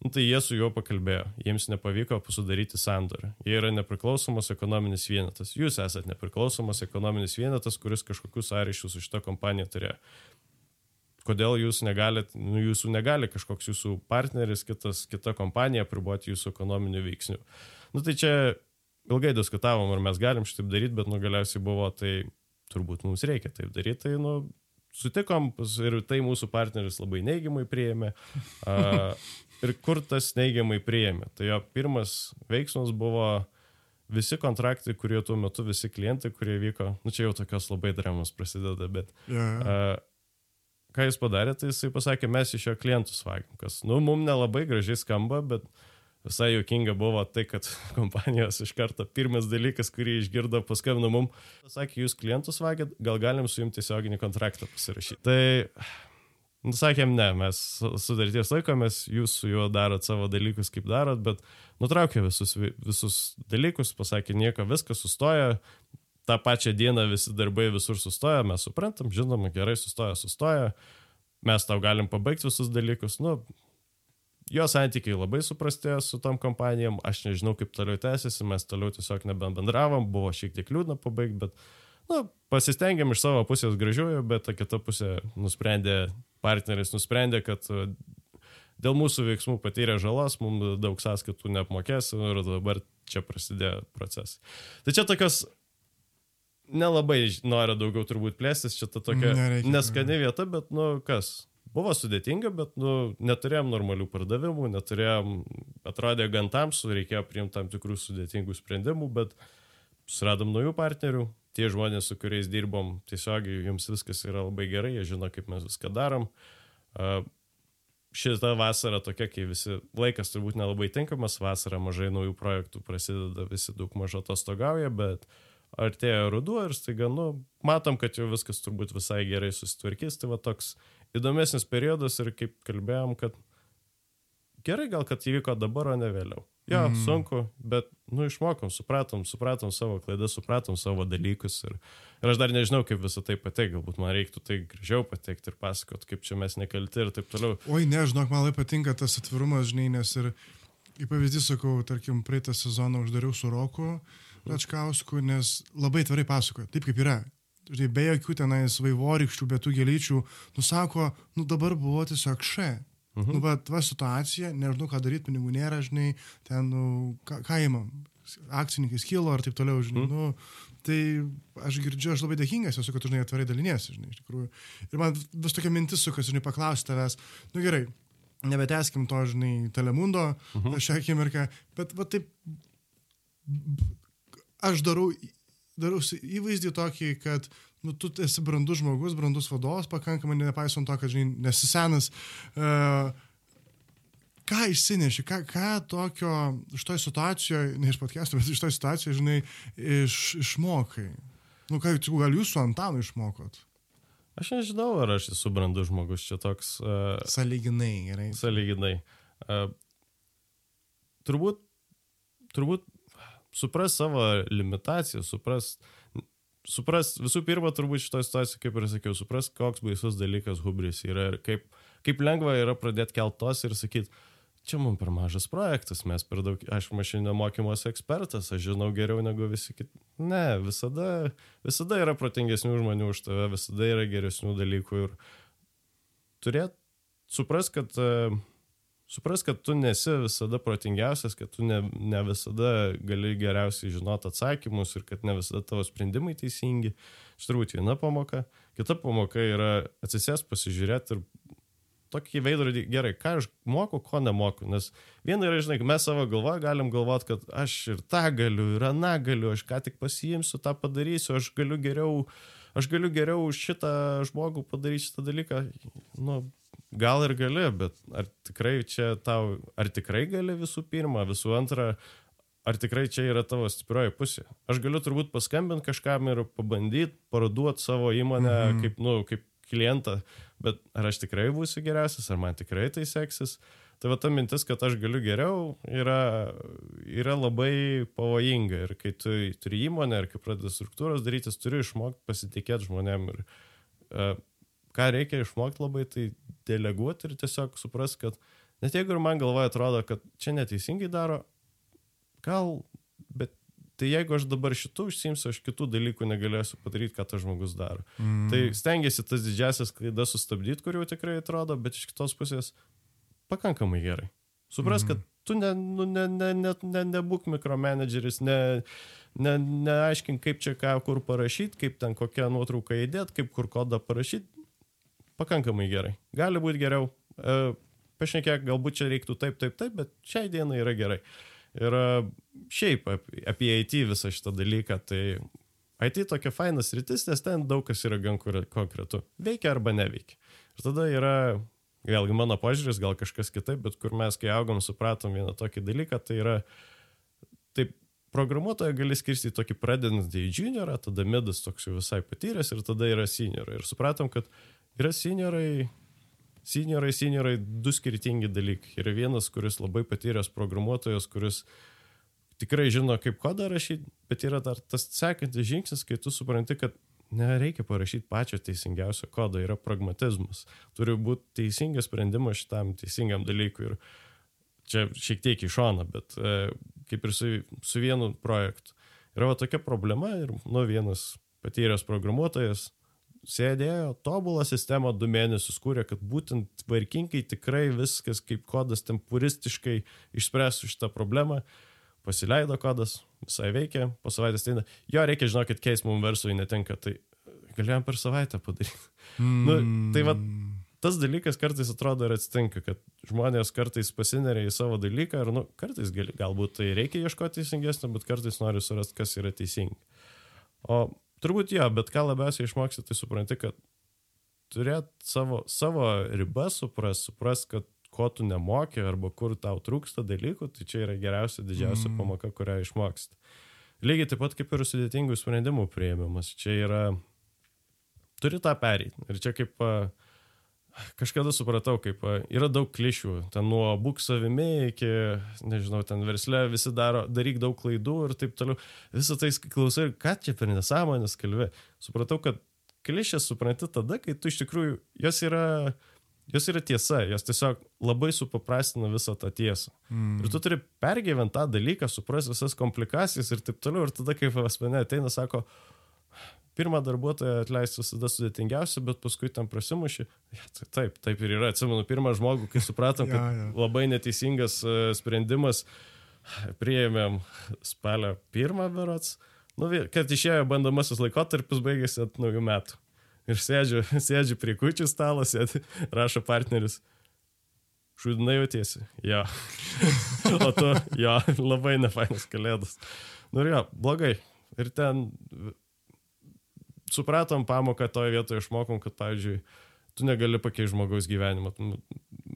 nu, tai jie su juo pakalbėjo, jiems nepavyko sudaryti sandorį. Jie yra nepriklausomas ekonominis vienetas. Jūs esate nepriklausomas ekonominis vienetas, kuris kažkokius sąryšius su šitą kompaniją turėjo kodėl jūs negalit, nu, jūsų negali kažkoks jūsų partneris, kitas, kita kompanija priboti jūsų ekonominių veiksnių. Nu tai čia ilgai diskutavom, ar mes galim šitaip daryti, bet nu galiausiai buvo, tai turbūt mums reikia taip daryti, tai nu sutikom ir tai mūsų partneris labai neigiamai priėmė. A, ir kur tas neigiamai priėmė? Tai jo pirmas veiksmas buvo visi kontraktai, kurie tuo metu, visi klientai, kurie vyko, nu čia jau tokios labai dramos prasideda, bet yeah. a, ką jis padarė, tai jisai pasakė, mes iš jo klientus vagiam, kas, nu, mums nelabai gražiai skamba, bet visai jokinga buvo tai, kad kompanijos iš karto pirmas dalykas, kurį išgirdo, paskambino mum, sakė, jūs klientus vagėt, gal galim su jums tiesioginį kontraktą pasirašyti. Tai, nu, sakėm, ne, mes sudarties laikomės, jūs su juo darot savo dalykus, kaip darot, bet nutraukė visus, visus dalykus, pasakė, nieko, viskas sustoja, tą pačią dieną visi darbai visur sustoja, mes suprantam, žinom, gerai sustoja, sustoja, mes tau galim pabaigti visus dalykus. Nu, jo santykiai labai suprastėjo su tom kompanijom, aš nežinau, kaip toliau tęsiasi, mes toliau tiesiog nebendravom, buvo šiek tiek liūdna pabaigti, bet nu, pasistengėm iš savo pusės gražiuoju, bet ta kita pusė nusprendė, partneris nusprendė, kad e, dėl mūsų veiksmų patyrė žalos, mums daug sąskaitų neapmokės ir dabar čia prasidėjo procesai. Tai čia tokios nelabai noriu daugiau turbūt plėstis, čia ta tokia neskani vieta, bet, nu, kas, buvo sudėtinga, bet, nu, neturėjom normalių pardavimų, neturėjom, atrodė gan tamsu, reikėjo priimti tam tikrų sudėtingų sprendimų, bet suradom naujų partnerių, tie žmonės, su kuriais dirbom, tiesiogiai jums viskas yra labai gerai, jie žino, kaip mes viską darom. Uh, šita vasara tokia, kai visi laikas turbūt nelabai tinkamas, vasara mažai naujų projektų prasideda, visi daug mažo atostogauja, bet uh, artėja ruduo ir staiga, nu, matom, kad jau viskas turbūt visai gerai susitvarkys. Tai va toks įdomesnis periodas ir kaip kalbėjom, kad gerai gal, kad įvyko dabar, o ne vėliau. Jo, mm. sunku, bet, nu, išmokom, supratom, supratom savo klaidas, supratom savo dalykus ir, ir aš dar nežinau, kaip visą tai pateikti, galbūt man reiktų tai gražiau pateikti ir pasakot, kaip čia mes nekalti ir taip toliau. Oi, ne, žinok, man labai patinka tas atvirumas, žinai, nes ir, kaip pavyzdys, sakau, tarkim, praeitą sezoną uždariau su Roku. Račkausku, nes labai tvarai pasakoja, taip kaip yra. Tai be jokių tenais vaivorykščių, be tų gėlyčių, nusako, nu dabar buvo tiesiog še. Mhm. Nu, bet va situacija, nežinau, ką daryti, pinigų nėra, žinai, ten, nu, ką, ką įmam, akcininkai skilo ar taip toliau, žinai, mhm. nu, tai aš girdžiu, aš labai dėkingas esu, kad tu, žinai, atvarai daliniesi, žinai, iš tikrųjų. Ir man vis tokia mintis sukasi, žinai, paklausti tavęs, nu gerai, nebeteskim to, žinai, telemundo mhm. šią akimirką, bet va taip aš darau, darau įvaizdį tokį, kad nu, tu esi brandus žmogus, brandus vadovas, pakankamai nepaisant to, kad, žinai, nesi senas. Uh, ką išsineši, ką, ką tokio iš toj situacijoje, ne iš podcast'o, bet iš toj situacijoje, žinai, iš, išmokai? Nu, ką, gal jūs su Antanu išmokot? Aš nežinau, ar aš esu brandus žmogus, čia toks... Uh, saliginai, gerai. Saliginai. Uh, turbūt, turbūt supras savo limitaciją, supras, supras, visų pirma, turbūt šitoje situacijoje, kaip ir sakiau, supras, koks baisus dalykas hubris yra ir kaip, kaip lengva yra pradėti keltos ir sakyti, čia mums per mažas projektas, mes per daug, aš mašininio mokymosi ekspertas, aš žinau geriau negu visi kiti. Ne, visada, visada yra protingesnių žmonių už tave, visada yra geresnių dalykų ir turėt, supras, kad uh, supras, kad tu nesi visada protingiausias, kad tu ne, ne visada gali geriausiai žinoti atsakymus ir kad ne visada tavo sprendimai teisingi. Iš turbūt viena pamoka. Kita pamoka yra atsisės pasižiūrėti ir tokį veidrodį, gerai, ką aš moku, ko nemoku. Nes viena yra, žinai, mes savo galvoje galim galvoti, kad aš ir tą galiu, ir aną galiu, aš ką tik pasiimsiu, tą padarysiu, aš galiu geriau, aš galiu geriau šitą žmogų padaryti šitą dalyką. Nu, gal ir gali, bet ar tikrai čia tau, ar tikrai gali visų pirma, visų antra, ar tikrai čia yra tavo stiprioji pusė. Aš galiu turbūt paskambinti kažkam ir pabandyti parduoti savo įmonę mhm. kaip, nu, kaip klientą, bet ar aš tikrai būsiu geriausias, ar man tikrai tai seksis. Tai va ta mintis, kad aš galiu geriau, yra, yra labai pavojinga. Ir kai tu turi įmonę ir kai pradedi struktūros darytis, turi išmokti pasitikėti žmonėm. Ir uh, ką reikia išmokti labai, tai deleguoti ir tiesiog supras, kad net jeigu ir man galvoje atrodo, kad čia neteisingai daro, gal, bet tai jeigu aš dabar šitų užsimsiu, aš kitų dalykų negalėsiu padaryti, ką tas žmogus daro. Mm. Tai stengiasi tas didžiasias klaidas sustabdyti, kur jau tikrai atrodo, bet iš kitos pusės pakankamai gerai. Supras, mm. kad tu ne, nu, ne, ne, ne, ne, nebūk mikromanageris, ne, ne, neaiškink, kaip čia ką kur parašyti, kaip ten kokią nuotrauką įdėti, kaip kur kodą parašyti pakankamai gerai. Gali būti geriau. E, pašnekėk, galbūt čia reiktų taip, taip, taip, bet šiai dienai yra gerai. Ir e, šiaip apie IT visą šitą dalyką, tai IT tokia fainas rytis, nes ten daug kas yra gan konkretu. Veikia arba neveikia. Ir tada yra, vėlgi mano požiūris, gal kažkas kitaip, bet kur mes, kai augom, supratom vieną tokį dalyką, tai yra, taip, programuotoją gali skirstyti tokį pradedantį į juniorą, tada midas toks jau visai patyręs ir tada yra senior. Ir supratom, kad Yra seniorai, seniorai, seniorai, du skirtingi dalykai. Yra vienas, kuris labai patyręs programuotojas, kuris tikrai žino, kaip kodą rašyti, bet yra dar tas sekantis žingsnis, kai tu supranti, kad nereikia parašyti pačio teisingiausio kodo, yra pragmatizmas. Turi būti teisingas sprendimas šitam teisingam dalykui. Ir čia šiek tiek iš šono, bet e, kaip ir su, su vienu projektu. Yra va tokia problema ir nu vienas patyręs programuotojas sėdėjo, tobulą sistemą du mėnesius kūrė, kad būtent tvarkingai tikrai viskas kaip kodas tempuristiškai išspręstų šitą problemą. Pasileido kodas, visai veikia, po savaitės teina. Jo, reikia žinokit, keis mums versui netenka, tai galėjom per savaitę padaryti. Mm. nu, tai va, tas dalykas kartais atrodo ir atsitinka, kad žmonės kartais pasineria į savo dalyką ir, nu, kartais gali, galbūt tai reikia ieškoti teisingesnio, bet kartais nori surasti, kas yra teisinga. O Turbūt jo, bet ką labiausiai išmoksti, tai supranti, kad turėt savo, savo ribas, supras, supras, kad ko tu nemoki arba kur tau trūksta dalykų, tai čia yra geriausia, didžiausia mm. pamoka, kurią išmoksti. Lygiai taip pat kaip ir sudėtingų sprendimų prieimimas. Čia yra, turi tą pereiti. Ir čia kaip uh, kažkada supratau, kaip yra daug klišių, ten nuo būk savimi iki, nežinau, ten versle visi daro, daryk daug klaidų ir taip toliau. Visą tai klausai, ką čia per nesąmonės kalbė. Supratau, kad klišės supranti tada, kai tu iš tikrųjų, jos yra, jos yra tiesa, jos tiesiog labai supaprastina visą tą tiesą. Mm. Ir tu turi pergyventi tą dalyką, suprasti visas komplikacijas ir taip toliau. Ir tada, kai pas mane ateina, sako, pirmą darbuotoją atleisti visada sudėtingiausia, bet paskui tam prasimuši. Ja, tai taip, taip ir yra. Atsimenu, pirmą žmogų, kai supratom, kad ja, ja. labai neteisingas uh, sprendimas, prieėmėm spalio pirmą berots, nu, kad išėjo bandomasis laikotarpis, baigėsi ant naujų metų. Ir sėdžiu, sėdžiu prie kučių stalo, sėdžiu, rašo partneris. Šūdinai jautiesi. Jo. o tu, jo, labai nefainas kalėdas. Nu ir jo, blogai. Ir ten supratom pamoką toje vietoje išmokom, kad, pavyzdžiui, tu negali pakeisti žmogaus gyvenimą.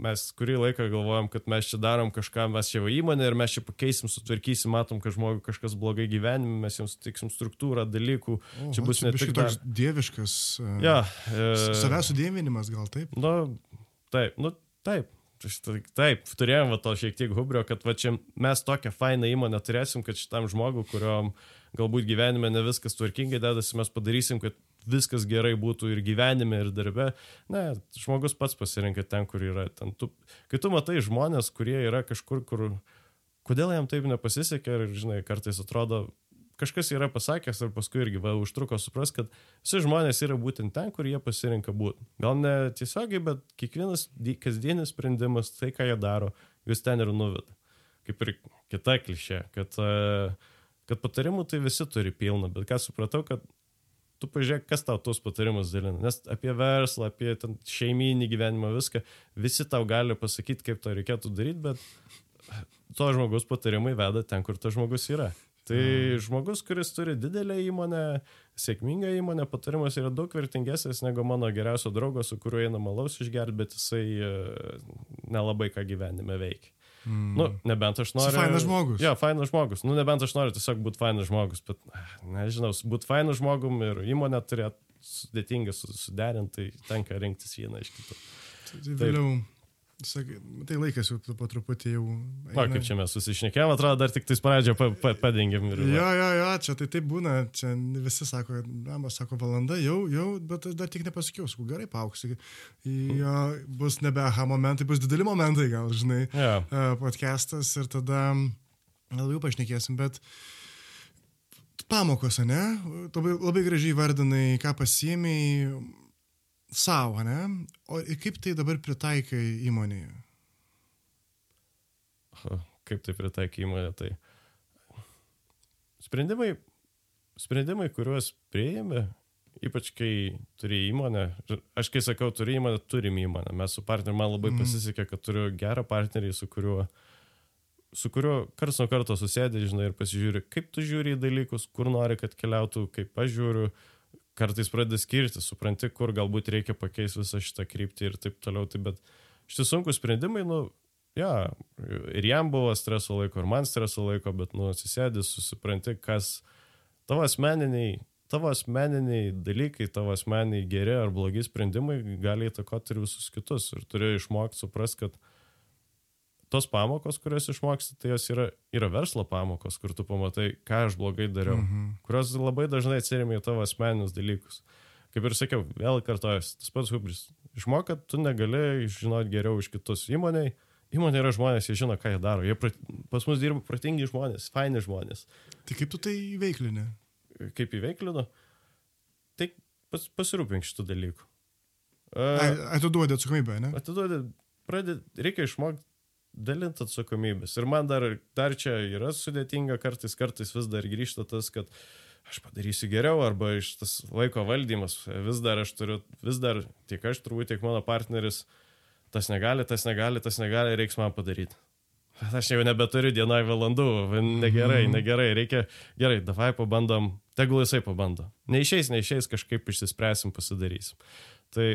Mes kurį laiką galvojam, kad mes čia darom kažką, mes čia įmonė ir mes čia pakeisim, sutvarkysim, matom, kad žmogui kažkas blogai gyvenime, mes jiems sutiksim struktūrą, dalykų. O, čia bus ne tik toks dar... dieviškas. Ja, e... Savęs sudėminimas gal taip? Nu, taip, nu, taip. Tai taip, turėjom va, to šiek tiek hubrio, kad va, čia mes tokią fainą įmonę turėsim, kad šitam žmogui, kuriuom galbūt gyvenime ne viskas tvarkingai dedasi, mes padarysim, kad viskas gerai būtų ir gyvenime, ir darbe. Ne, žmogus pats pasirenka ten, kur yra. Ten tu, kai tu matai žmonės, kurie yra kažkur, kur... Kodėl jam taip nepasisekė ir, žinai, kartais atrodo, kažkas yra pasakęs ir paskui irgi va, užtruko supras, kad visi žmonės yra būtent ten, kur jie pasirinka būti. Gal ne tiesiogiai, bet kiekvienas kasdienis sprendimas, tai ką jie daro, jūs ten ir nuveda. Kaip ir kita klišė, kad, e, kad patarimų tai visi turi pilną, bet ką supratau, kad tu pažiūrėk, kas tau tuos patarimus dalina. Nes apie verslą, apie šeiminį gyvenimą, viską, visi tau gali pasakyti, kaip to reikėtų daryti, bet to žmogus patarimai veda ten, kur tas žmogus yra. Tai mm. žmogus, kuris turi didelę įmonę, sėkmingą įmonę, patarimas yra daug vertingesnis negu mano geriausio draugo, su kuriuo eina malaus išgerti, bet jisai e, nelabai ką gyvenime veikia. Mm. Nu, nebent aš noriu. Fainas žmogus. Jo, fainas žmogus. Nu, nebent aš noriu tiesiog būti fainas žmogus, bet, nežinau, būti fainas žmogum ir įmonę turėti sudėtinga suderinti, tai tenka rinktis vieną iš kitų. Tai vėliau. Taip. Sakai, tai laikas jau po truputį jau. Eina. O kaip čia mes susišnekėjom, atrodo, dar tik tais pradžią pa, pa, padengėm. Ir... Jo, jo, jo, čia tai taip būna, čia visi sako, namas sako valanda, jau, jau, bet dar tik nepasakiau, sakau, gerai, pauksiu. Jo, bus nebe aha momentai, bus dideli momentai, gal, žinai, yeah. podcastas ir tada labiau pašnekėsim, bet pamokos, ne? Labai, labai gražiai vardinai, ką pasiemiai savo, ne? O kaip tai dabar pritaikai įmonėje? Kaip tai pritaikai įmonėje? Tai sprendimai, sprendimai, kuriuos prieėmė, ypač kai turi įmonę, aš kai sakau, turi įmonę, turim įmonę. Mes su partneriu, man labai mm. pasisekė, kad turiu gerą partnerį, su kuriuo su kuriuo karts nuo karto susėdė, žinai, ir pasižiūri, kaip tu žiūri į dalykus, kur nori, kad keliautų, kaip aš žiūriu, uh, kartais pradeda skirti, supranti, kur galbūt reikia pakeisti visą šitą kryptį ir taip toliau. Tai, bet šitie sunkus sprendimai, nu, ja, ir jam buvo streso laiko, ir man streso laiko, bet, nu, atsisėdis, susipranti, kas tavo asmeniniai, tavo asmeniniai dalykai, tavo asmeniniai geri ar blogi sprendimai gali įtakoti ir visus kitus. Ir turi išmokti suprasti, kad tos pamokos, kurias išmoksti, tai jos yra, yra verslo pamokos, kur tu pamatai, ką aš blogai dariau, -hmm. kurios labai dažnai atsirėmė į tavo asmeninius dalykus. Kaip ir sakiau, vėl kartojas, tas pats hubris. Išmok, kad tu negali žinoti geriau už kitus įmoniai. Įmonė yra žmonės, jie žino, ką jie daro. Jie prat... pas mus dirba protingi žmonės, faini žmonės. Tai kaip tu tai įveiklinė? Kaip įveiklinu? Tai pas, pasirūpink šitų dalykų. Uh, atiduodi atsakomybę, ne? Atiduodi, pradėti, reikia išmokti dalinti atsakomybės. Ir man dar, dar čia yra sudėtinga, kartais, kartais vis dar grįžta tas, kad aš padarysiu geriau, arba iš tas laiko valdymas, vis dar aš turiu, vis dar tiek aš, turbūt tiek mano partneris, tas negali, tas negali, tas negali, reiks man padaryti. Aš jau nebeturiu dienai valandų, negerai, mhm. negerai, reikia, gerai, davai pabandom, tegul jisai pabando. Neišeis, neišeis, kažkaip išsispręsim, pasidarysim. Tai,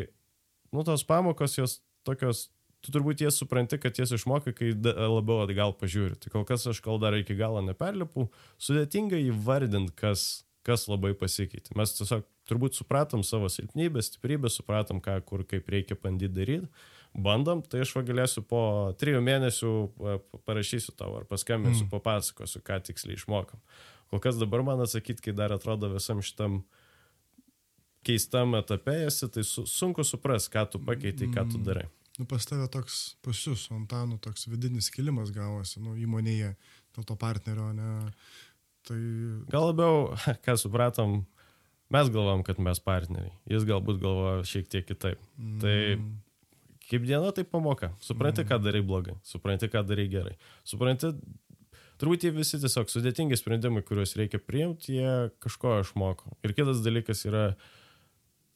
nu, tos pamokos jos tokios tu turbūt jas supranti, kad jas išmokai, kai labiau atgal pažiūri. Tai kol kas aš kol dar iki galo neperlipu, sudėtinga įvardinti, kas, kas labai pasikeitė. Mes tiesiog turbūt supratom savo silpnybę, stiprybę, supratom, ką, kur, kaip reikia bandyti daryti. Bandom, tai aš galėsiu po trijų mėnesių parašysiu tau ar paskambinsiu, mm. papasakosiu, ką tiksliai išmokam. Kol kas dabar man atsakyti, kai dar atrodo visam šitam keistam etape esi, tai su, sunku supras, ką tu pakeitai, ką tu darai. Nu, pas tave toks, pas jūs, Antanų, toks vidinis kilimas gavosi, nu, įmonėje, dėl to partnerio, ne. Tai... Gal labiau, ką supratom, mes galvom, kad mes partneriai. Jis galbūt galvoja šiek tiek kitaip. Mm. Tai kaip diena, tai pamoka. Supranti, mm. ką darai blogai, supranti, ką darai gerai. Supranti, turbūt jie visi tiesiog sudėtingi sprendimai, kuriuos reikia priimti, jie kažko išmoko. Ir kitas dalykas yra,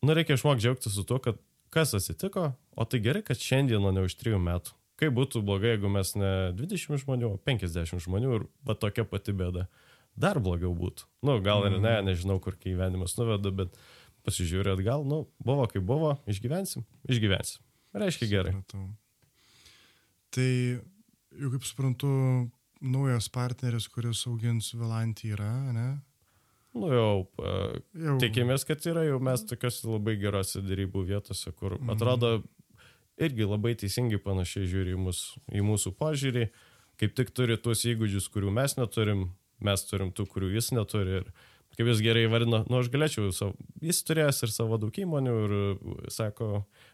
nu, reikia išmokti džiaugtis su tuo, kad kas atsitiko, o tai gerai, kad šiandien, o ne už trijų metų. Kaip būtų blogai, jeigu mes ne 20 žmonių, o 50 žmonių ir va tokia pati bėda. Dar blogiau būtų. Nu, gal ir ne, mhm. nežinau, kur gyvenimas nuveda, bet pasižiūrėt gal, nu, buvo kaip buvo, išgyvensim, išgyvensim. Reiškia gerai. Supratau. Tai, jau kaip suprantu, naujas partneris, kuris augins Vilantį yra, ne? Nu jau, jau. tikimės, kad yra jau mes tokios labai gerose darybų vietose, kur mhm. atrodo irgi labai teisingai panašiai žiūri į, mus, į mūsų požiūrį, kaip tik turi tuos įgūdžius, kurių mes neturim, mes turim tų, kurių jis neturi. Ir kaip jis gerai vardino, nu aš galėčiau, savo, jis turėjęs ir savo daug įmonių ir sako,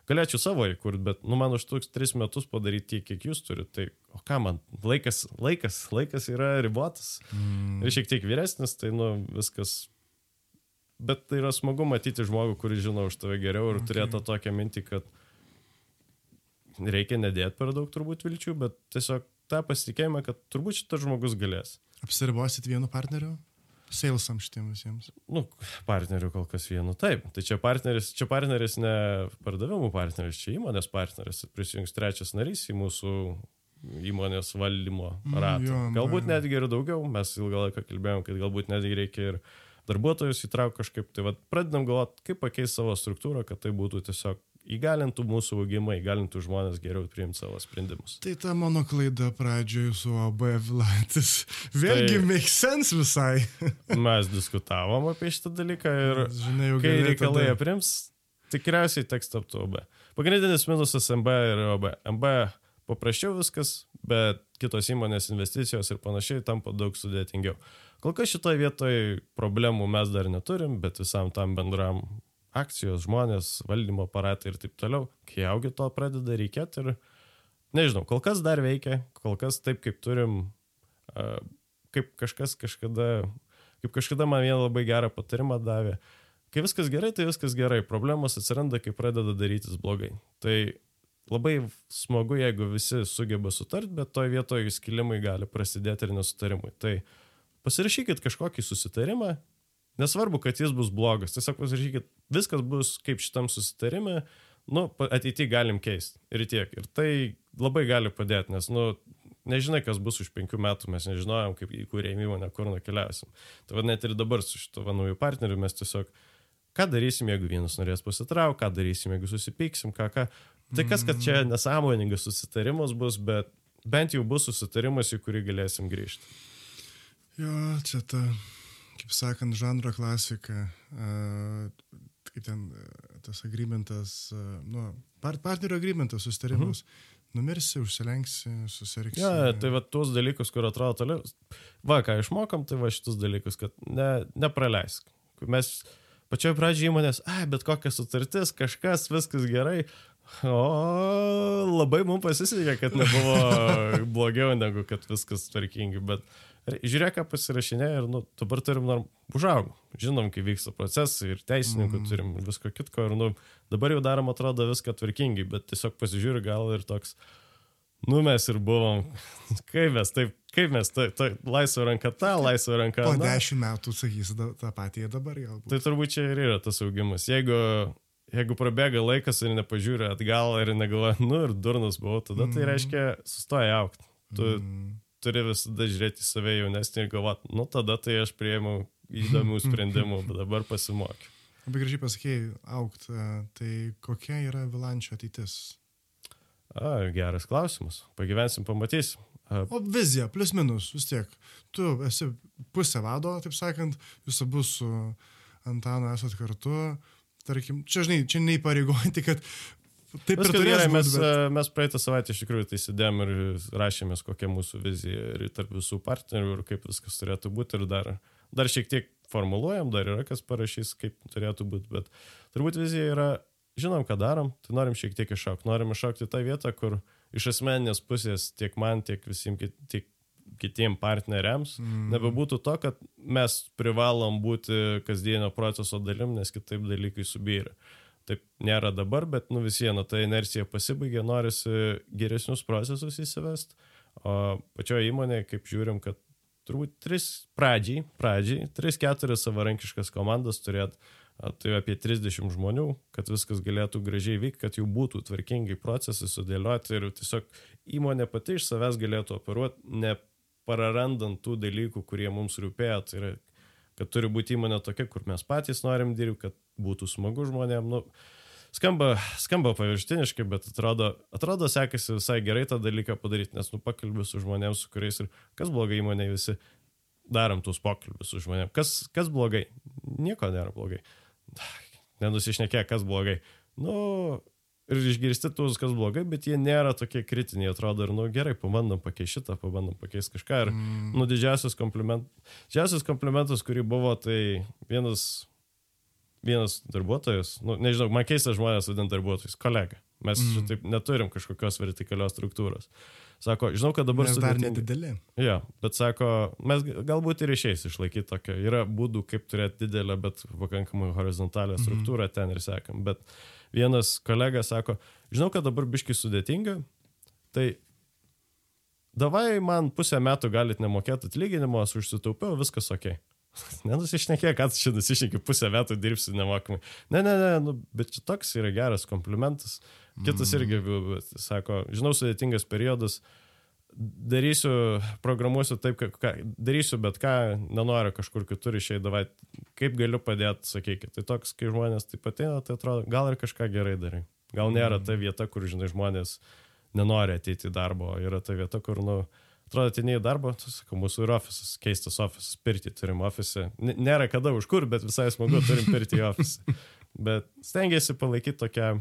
galėčiau savo įkurti, bet nu man už toks tris metus padaryti tiek, kiek jūs turite. Tai o ką man, laikas, laikas, laikas yra ribotas. Mm. Ir šiek tiek vyresnis, tai nu viskas. Bet tai yra smagu matyti žmogų, kuris žino už tave geriau ir okay. turėtų tokią mintį, kad reikia nedėti per daug turbūt vilčių, bet tiesiog tą pasitikėjimą, kad turbūt šitas žmogus galės. Apsiribosit vienu partneriu? Salesam šitiem visiems? Nu, partnerių kol kas vienu, taip. Tai čia partneris, čia partneris ne pardavimų partneris, čia įmonės partneris. Prisijungs trečias narys į mūsų įmonės valdymo mm, ratą. Jo, galbūt netgi ir daugiau, mes ilgą laiką kalbėjom, kad galbūt netgi reikia ir darbuotojus įtraukti kažkaip. Tai vad pradedam galvoti, kaip pakeisti savo struktūrą, kad tai būtų tiesiog įgalintų mūsų augimą, įgalintų žmonės geriau priimti savo sprendimus. Tai ta mano klaida pradžioje su AB Vilantis. Vėlgi tai, make sense visai. mes diskutavom apie šitą dalyką ir Žinai, kai reikalai tada... aprims, tikriausiai teks tapti OB. Pagrindinis minusas MB ir OB. MB paprasčiau viskas, bet kitos įmonės investicijos ir panašiai tampa daug sudėtingiau. Kol kas šitoje vietoje problemų mes dar neturim, bet visam tam bendram akcijos, žmonės, valdymo aparatai ir taip toliau, kai augi to pradeda reikėti ir nežinau, kol kas dar veikia, kol kas taip kaip turim, kaip kažkas kažkada, kaip kažkada man vieną labai gerą patarimą davė. Kai viskas gerai, tai viskas gerai, problemos atsiranda, kai pradeda darytis blogai. Tai labai smagu, jeigu visi sugeba sutarti, bet toje vietoje skilimai gali prasidėti ir nesutarimai. Tai pasirašykit kažkokį susitarimą, Nesvarbu, kad jis bus blogas, tiesiog pasirašykit, viskas bus kaip šitam susitarime, nu, ateityje galim keisti ir tiek. Ir tai labai gali padėti, nes, nu, nežinai, kas bus už penkių metų, mes nežinojom, kaip į kurį įmonę, kur nukeliausim. Tai vad net ir dabar su šito naujų partneriu mes tiesiog, ką darysim, jeigu vienas norės pasitraukti, ką darysim, jeigu susipyksim, ką ką. Tai kas, kad čia mm. nesąmoningas susitarimas bus, bet bent jau bus susitarimas, į kurį galėsim grįžti. Jo, čia ta kaip sakant, žanro klasika, kaip ten tas agreementas, nu, partnerio agreementas, sustarimus. Mhm. Numirsi, užsilenksi, susiriksi. Ja, tai va tuos dalykus, kur atrodo toliau. Va, ką išmokom, tai va šitus dalykus, kad ne, nepraleisk. Mes pačioje pradžioje įmonės, ai, bet kokia sutartis, kažkas, viskas gerai. O labai mums pasisekė, kad nebuvo blogiau negu kad viskas tvarkingai, bet žiūrėk, ką pasirašinė ir nu, dabar turim norm, užaugom. Žinom, kaip vyksta procesai ir teisininkų mm. turim visko kitko ir nu, dabar jau darom atrodo viską tvarkingai, bet tiesiog pasižiūri gal ir toks, nu mes ir buvom, kaip mes taip, kaip mes, tai, tai laisvo ranka tą, laisvo ranka. Po dešimt metų sakysi tą patį dabar jau. Tai turbūt čia ir yra tas augimas. Jeigu jeigu prabėga laikas ir nepažiūri atgal ir negalvoja, nu ir durnas buvau, tada tai reiškia, sustoja aukti. Tu, mm turi visada žiūrėti į save jaunesnį ir galvoti, nu tada tai aš prieimiau įdomių sprendimų, bet dabar pasimokiau. Labai gražiai pasakėjai, aukt, e, tai kokia yra Vilančio ateitis? A, geras klausimas. Pagyvensim, pamatysim. A... O vizija, plus minus, vis tiek. Tu esi pusė vado, taip sakant, jūs abu su Antanu esat kartu. Tarkim, čia, žinai, čia neįpareigojantį, kad Taip Viskas ir gerai, mes, bet... E, mes praeitą savaitę iš tikrųjų tai sėdėm ir rašėmės, kokia mūsų vizija ir tarp visų partnerių ir kaip viskas turėtų būti ir dar, dar šiek tiek formuluojam, dar yra kas parašys, kaip turėtų būti, bet turbūt vizija yra, žinom, ką darom, tai norim šiek tiek iššaukti, norim iššaukti tą vietą, kur iš asmeninės pusės tiek man, tiek visiems tiek kitiem partneriams, mm. nebebūtų to, kad mes privalom būti kasdienio proceso dalim, nes kitaip dalykai subyra. Taip nėra dabar, bet nu vis viena ta inercija pasibaigė, norisi geresnius procesus įsivest. O pačioje įmonėje, kaip žiūrim, kad turbūt tris pradžiai, pradžiai, tris keturias savarankiškas komandas turėt, tai apie 30 žmonių, kad viskas galėtų gražiai vykti, kad jau būtų tvarkingai procesai sudėlioti ir tiesiog įmonė pati iš savęs galėtų operuoti, neprarandant tų dalykų, kurie mums rūpėjo. Tai yra, kad turi būti įmonė tokia, kur mes patys norim dirbti, kad būtų smagu žmonėm. Nu, skamba, skamba paviršiniškai, bet atrodo, atrodo sekasi visai gerai tą dalyką padaryti, nes nu pakalbė su žmonėms, su kuriais ir kas blogai įmonė visi darom tuos pokalbius su žmonėms. Kas, kas blogai? Nieko nėra blogai. Nenusišnekė, kas blogai. Nu, ir išgirsti tuos, kas blogai, bet jie nėra tokie kritiniai, atrodo, ir, nu, gerai, pabandom pakeisti šitą, pabandom pakeisti kažką. Ir, mm. nu, didžiausias, kompliment, didžiausias komplimentas, kurį buvo, tai vienas, vienas darbuotojas, nu, nežinau, man keista žmonės vadinti darbuotojais, kolega. Mes mm. taip neturim kažkokios vertikalios struktūros. Sako, žinau, kad dabar... Mes dar nedideli. Ja, bet sako, mes galbūt ir išeis išlaikyti tokią. Yra būdų, kaip turėti didelę, bet pakankamai horizontalią mhm. struktūrą mm. ten ir sekam. Bet vienas kolega sako, žinau, kad dabar biškai sudėtinga, tai davai man pusę metų galit nemokėti atlyginimo, aš užsitaupiau, viskas ok. Nenusišnekė, kad čia nusišnekė pusę metų dirbsi nemokamai. Ne, ne, ne, nu, bet čia toks yra geras komplimentas. Kitas irgi sako, žinau, sudėtingas periodas, darysiu, programuosiu taip, ką, darysiu, bet ką, nenoriu kažkur kitur išeiti, davai, kaip galiu padėti, sakykit. Tai toks, kai žmonės taip ateina, tai atrodo, gal ir kažką gerai darai. Gal nėra ta vieta, kur, žinai, žmonės nenori ateiti į darbą, yra ta vieta, kur, nu, atrodo, atėjai į darbą, tu sakau, mūsų ir ofisas, keistas ofisas, pirti turim ofisą. Nėra kada už kur, bet visai smagu, turim pirti į ofisą. Bet stengiasi palaikyti tokią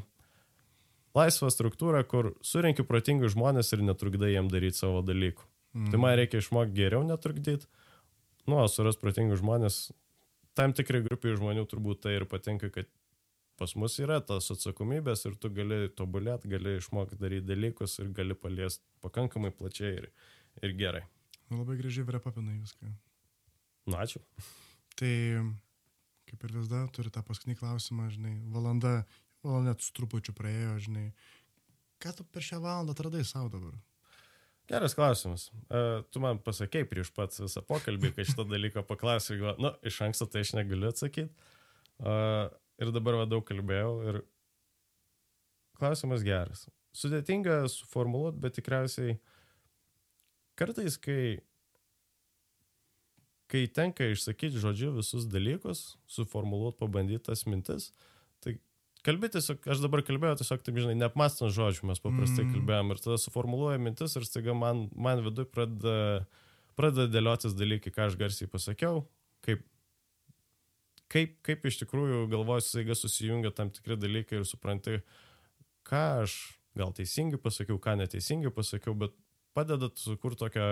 laisvą struktūrą, kur surinki protingus žmonės ir netrukdai jiem daryti savo dalykų. Mm. Tai man reikia išmokti geriau netrukdyti. Nu, suras protingus žmonės. Tam tikrai grupiai žmonių turbūt tai ir patinka, kad pas mus yra tas atsakomybės ir tu gali tobulėti, gali išmokti daryti dalykus ir gali paliesti pakankamai plačiai ir, ir gerai. Nu, labai gražiai vrepapinai viską. Na, ačiū. Tai, kaip ir visada, turi tą paskutinį klausimą, žinai, valanda, valanda net su trupučiu praėjo, žinai. Ką tu per šią valandą atradai savo dabar? Geras klausimas. Uh, tu man pasakėjai prieš pats visą pokalbį, kad šitą dalyką paklausiu, nu, iš anksto tai aš negaliu atsakyti. Uh, ir dabar va daug kalbėjau ir klausimas geras. Sudėtinga suformuoluoti, bet tikriausiai uh, kartais, kai, kai tenka išsakyti žodžiu visus dalykus, suformuoluoti, pabandyti tas mintis, tai kalbėti tiesiog, aš dabar kalbėjau tiesiog, taip žinai, neapmastant žodžių, mes paprastai mm. kalbėjom ir tada suformuoluoja mintis ir staiga man, man viduje pradeda, pradeda dėliotis dalykai, ką aš garsiai pasakiau, kaip, kaip, kaip iš tikrųjų galvoju, staiga susijungia tam tikri dalykai ir supranti, ką aš gal teisingai pasakiau, ką neteisingai pasakiau, bet padedat sukurti tokią,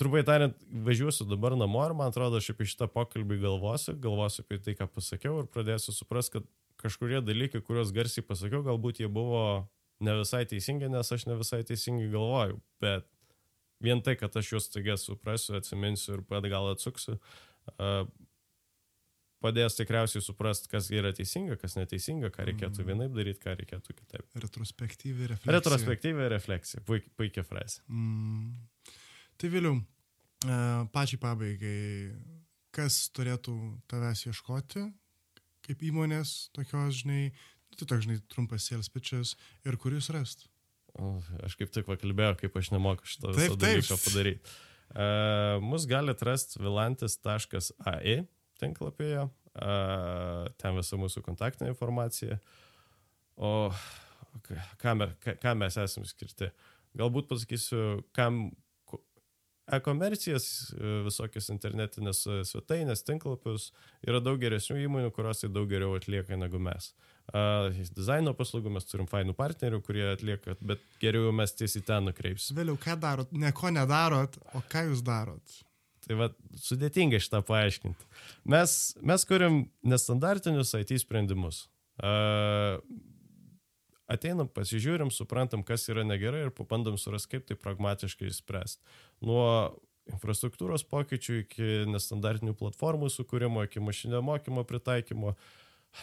trumpai tariant, važiuosiu dabar namo ir man atrodo, aš apie šitą pokalbį galvosiu, galvosiu apie tai, ką pasakiau ir pradėsiu suprasti, kad kažkurie dalykai, kuriuos garsiai pasakiau, galbūt jie buvo ne visai teisingi, nes aš ne visai teisingai galvoju, bet vien tai, kad aš juos staiga suprasiu, atsiminsiu ir pat gal atsuksiu, padės tikriausiai suprasti, kas yra teisinga, kas neteisinga, ką reikėtų mm. vienaip daryti, ką reikėtų kitaip. Retrospektyvi refleksija. Retrospektyvi refleksija, Puik, puikia frazė. Mm. Tai vėliau, pačiai pabaigai, kas turėtų tavęs ieškoti, kaip įmonės, tokios, žinai, tai toks, žinai, trumpas sales pitches ir kur jūs rast? O, aš kaip tik pakalbėjau, kaip aš nemoku šito viso dalyko padaryti. Uh, mus galite rasti vilantis.ai tinklapyje, ten visa mūsų kontaktinė informacija. O ką, me, ką mes esame skirti? Galbūt pasakysiu, kam e-komercijas, visokias internetinės svetainės, tinklapius, yra daug geresnių įmonių, kurios tai daug geriau atlieka negu mes. Dizaino paslaugų mes turim fainų partnerių, kurie atlieka, bet geriau mes tiesiai ten nukreipsime. Vėliau, ką darot? Ne ko nedarot, o ką jūs darot? Tai va, sudėtinga šitą paaiškinti. Mes, mes kuriam nestandartinius IT sprendimus. Ateinam, pasižiūrim, suprantam, kas yra negerai ir pabandom surasti, kaip tai pragmatiškai išspręsti. Nuo infrastruktūros pokyčių iki nestandartinių platformų sukūrimo, iki mašinio mokymo pritaikymo.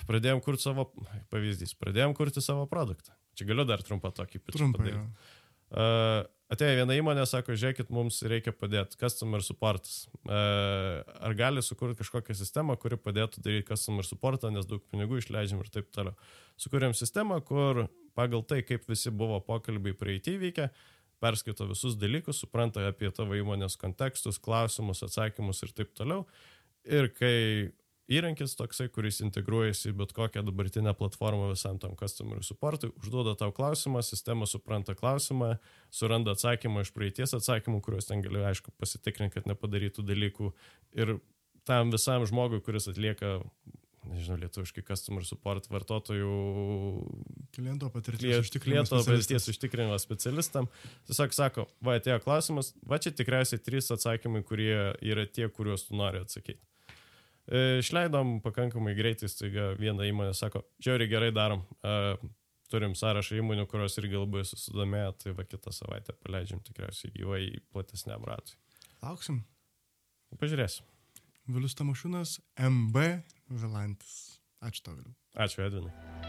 Pradėjom kurti savo, pavyzdys, pradėjom kurti savo produktą. Čia galiu dar trumpą tokį pitch padaryti. Uh, Atėjo viena įmonė, sako, žiūrėkit, mums reikia padėti, customer supportas. Ar gali sukurti kažkokią sistemą, kuri padėtų daryti customer supportą, nes daug pinigų išleidžiam ir taip toliau. Sukūrėm sistemą, kur pagal tai, kaip visi buvo pokalbiai praeitį vykę, perskaito visus dalykus, supranta apie tavo įmonės kontekstus, klausimus, atsakymus ir taip toliau. Ir kai įrankis toksai, kuris integruojasi į bet kokią dabartinę platformą visam tam customer supportui, užduoda tau klausimą, sistema supranta klausimą, suranda atsakymą iš praeities atsakymų, kuriuos ten gali, aišku, pasitikrinti, kad nepadarytų dalykų. Ir tam visam žmogui, kuris atlieka nežinau, lietuviškai customer support vartotojų Kliento patirties užtikrinimas kliento patirties užtikrinimas specialistam. Tiesiog sako, va atėjo klausimas, va čia tikriausiai trys atsakymai, kurie yra tie, kuriuos tu nori atsakyti. E, Išleidom pakankamai greitai, staiga viena įmonė sako, žiauriai gerai darom, e, turim sąrašą įmonių, kurios irgi labai susidomėjo, tai va kitą savaitę paleidžiam tikriausiai gyvai platesniam ratui. Lauksim. Pažiūrėsim. Vilius Tamošiūnas, MB Vilantis. Ačiū tau, Viliu. Ačiū, Edvinai.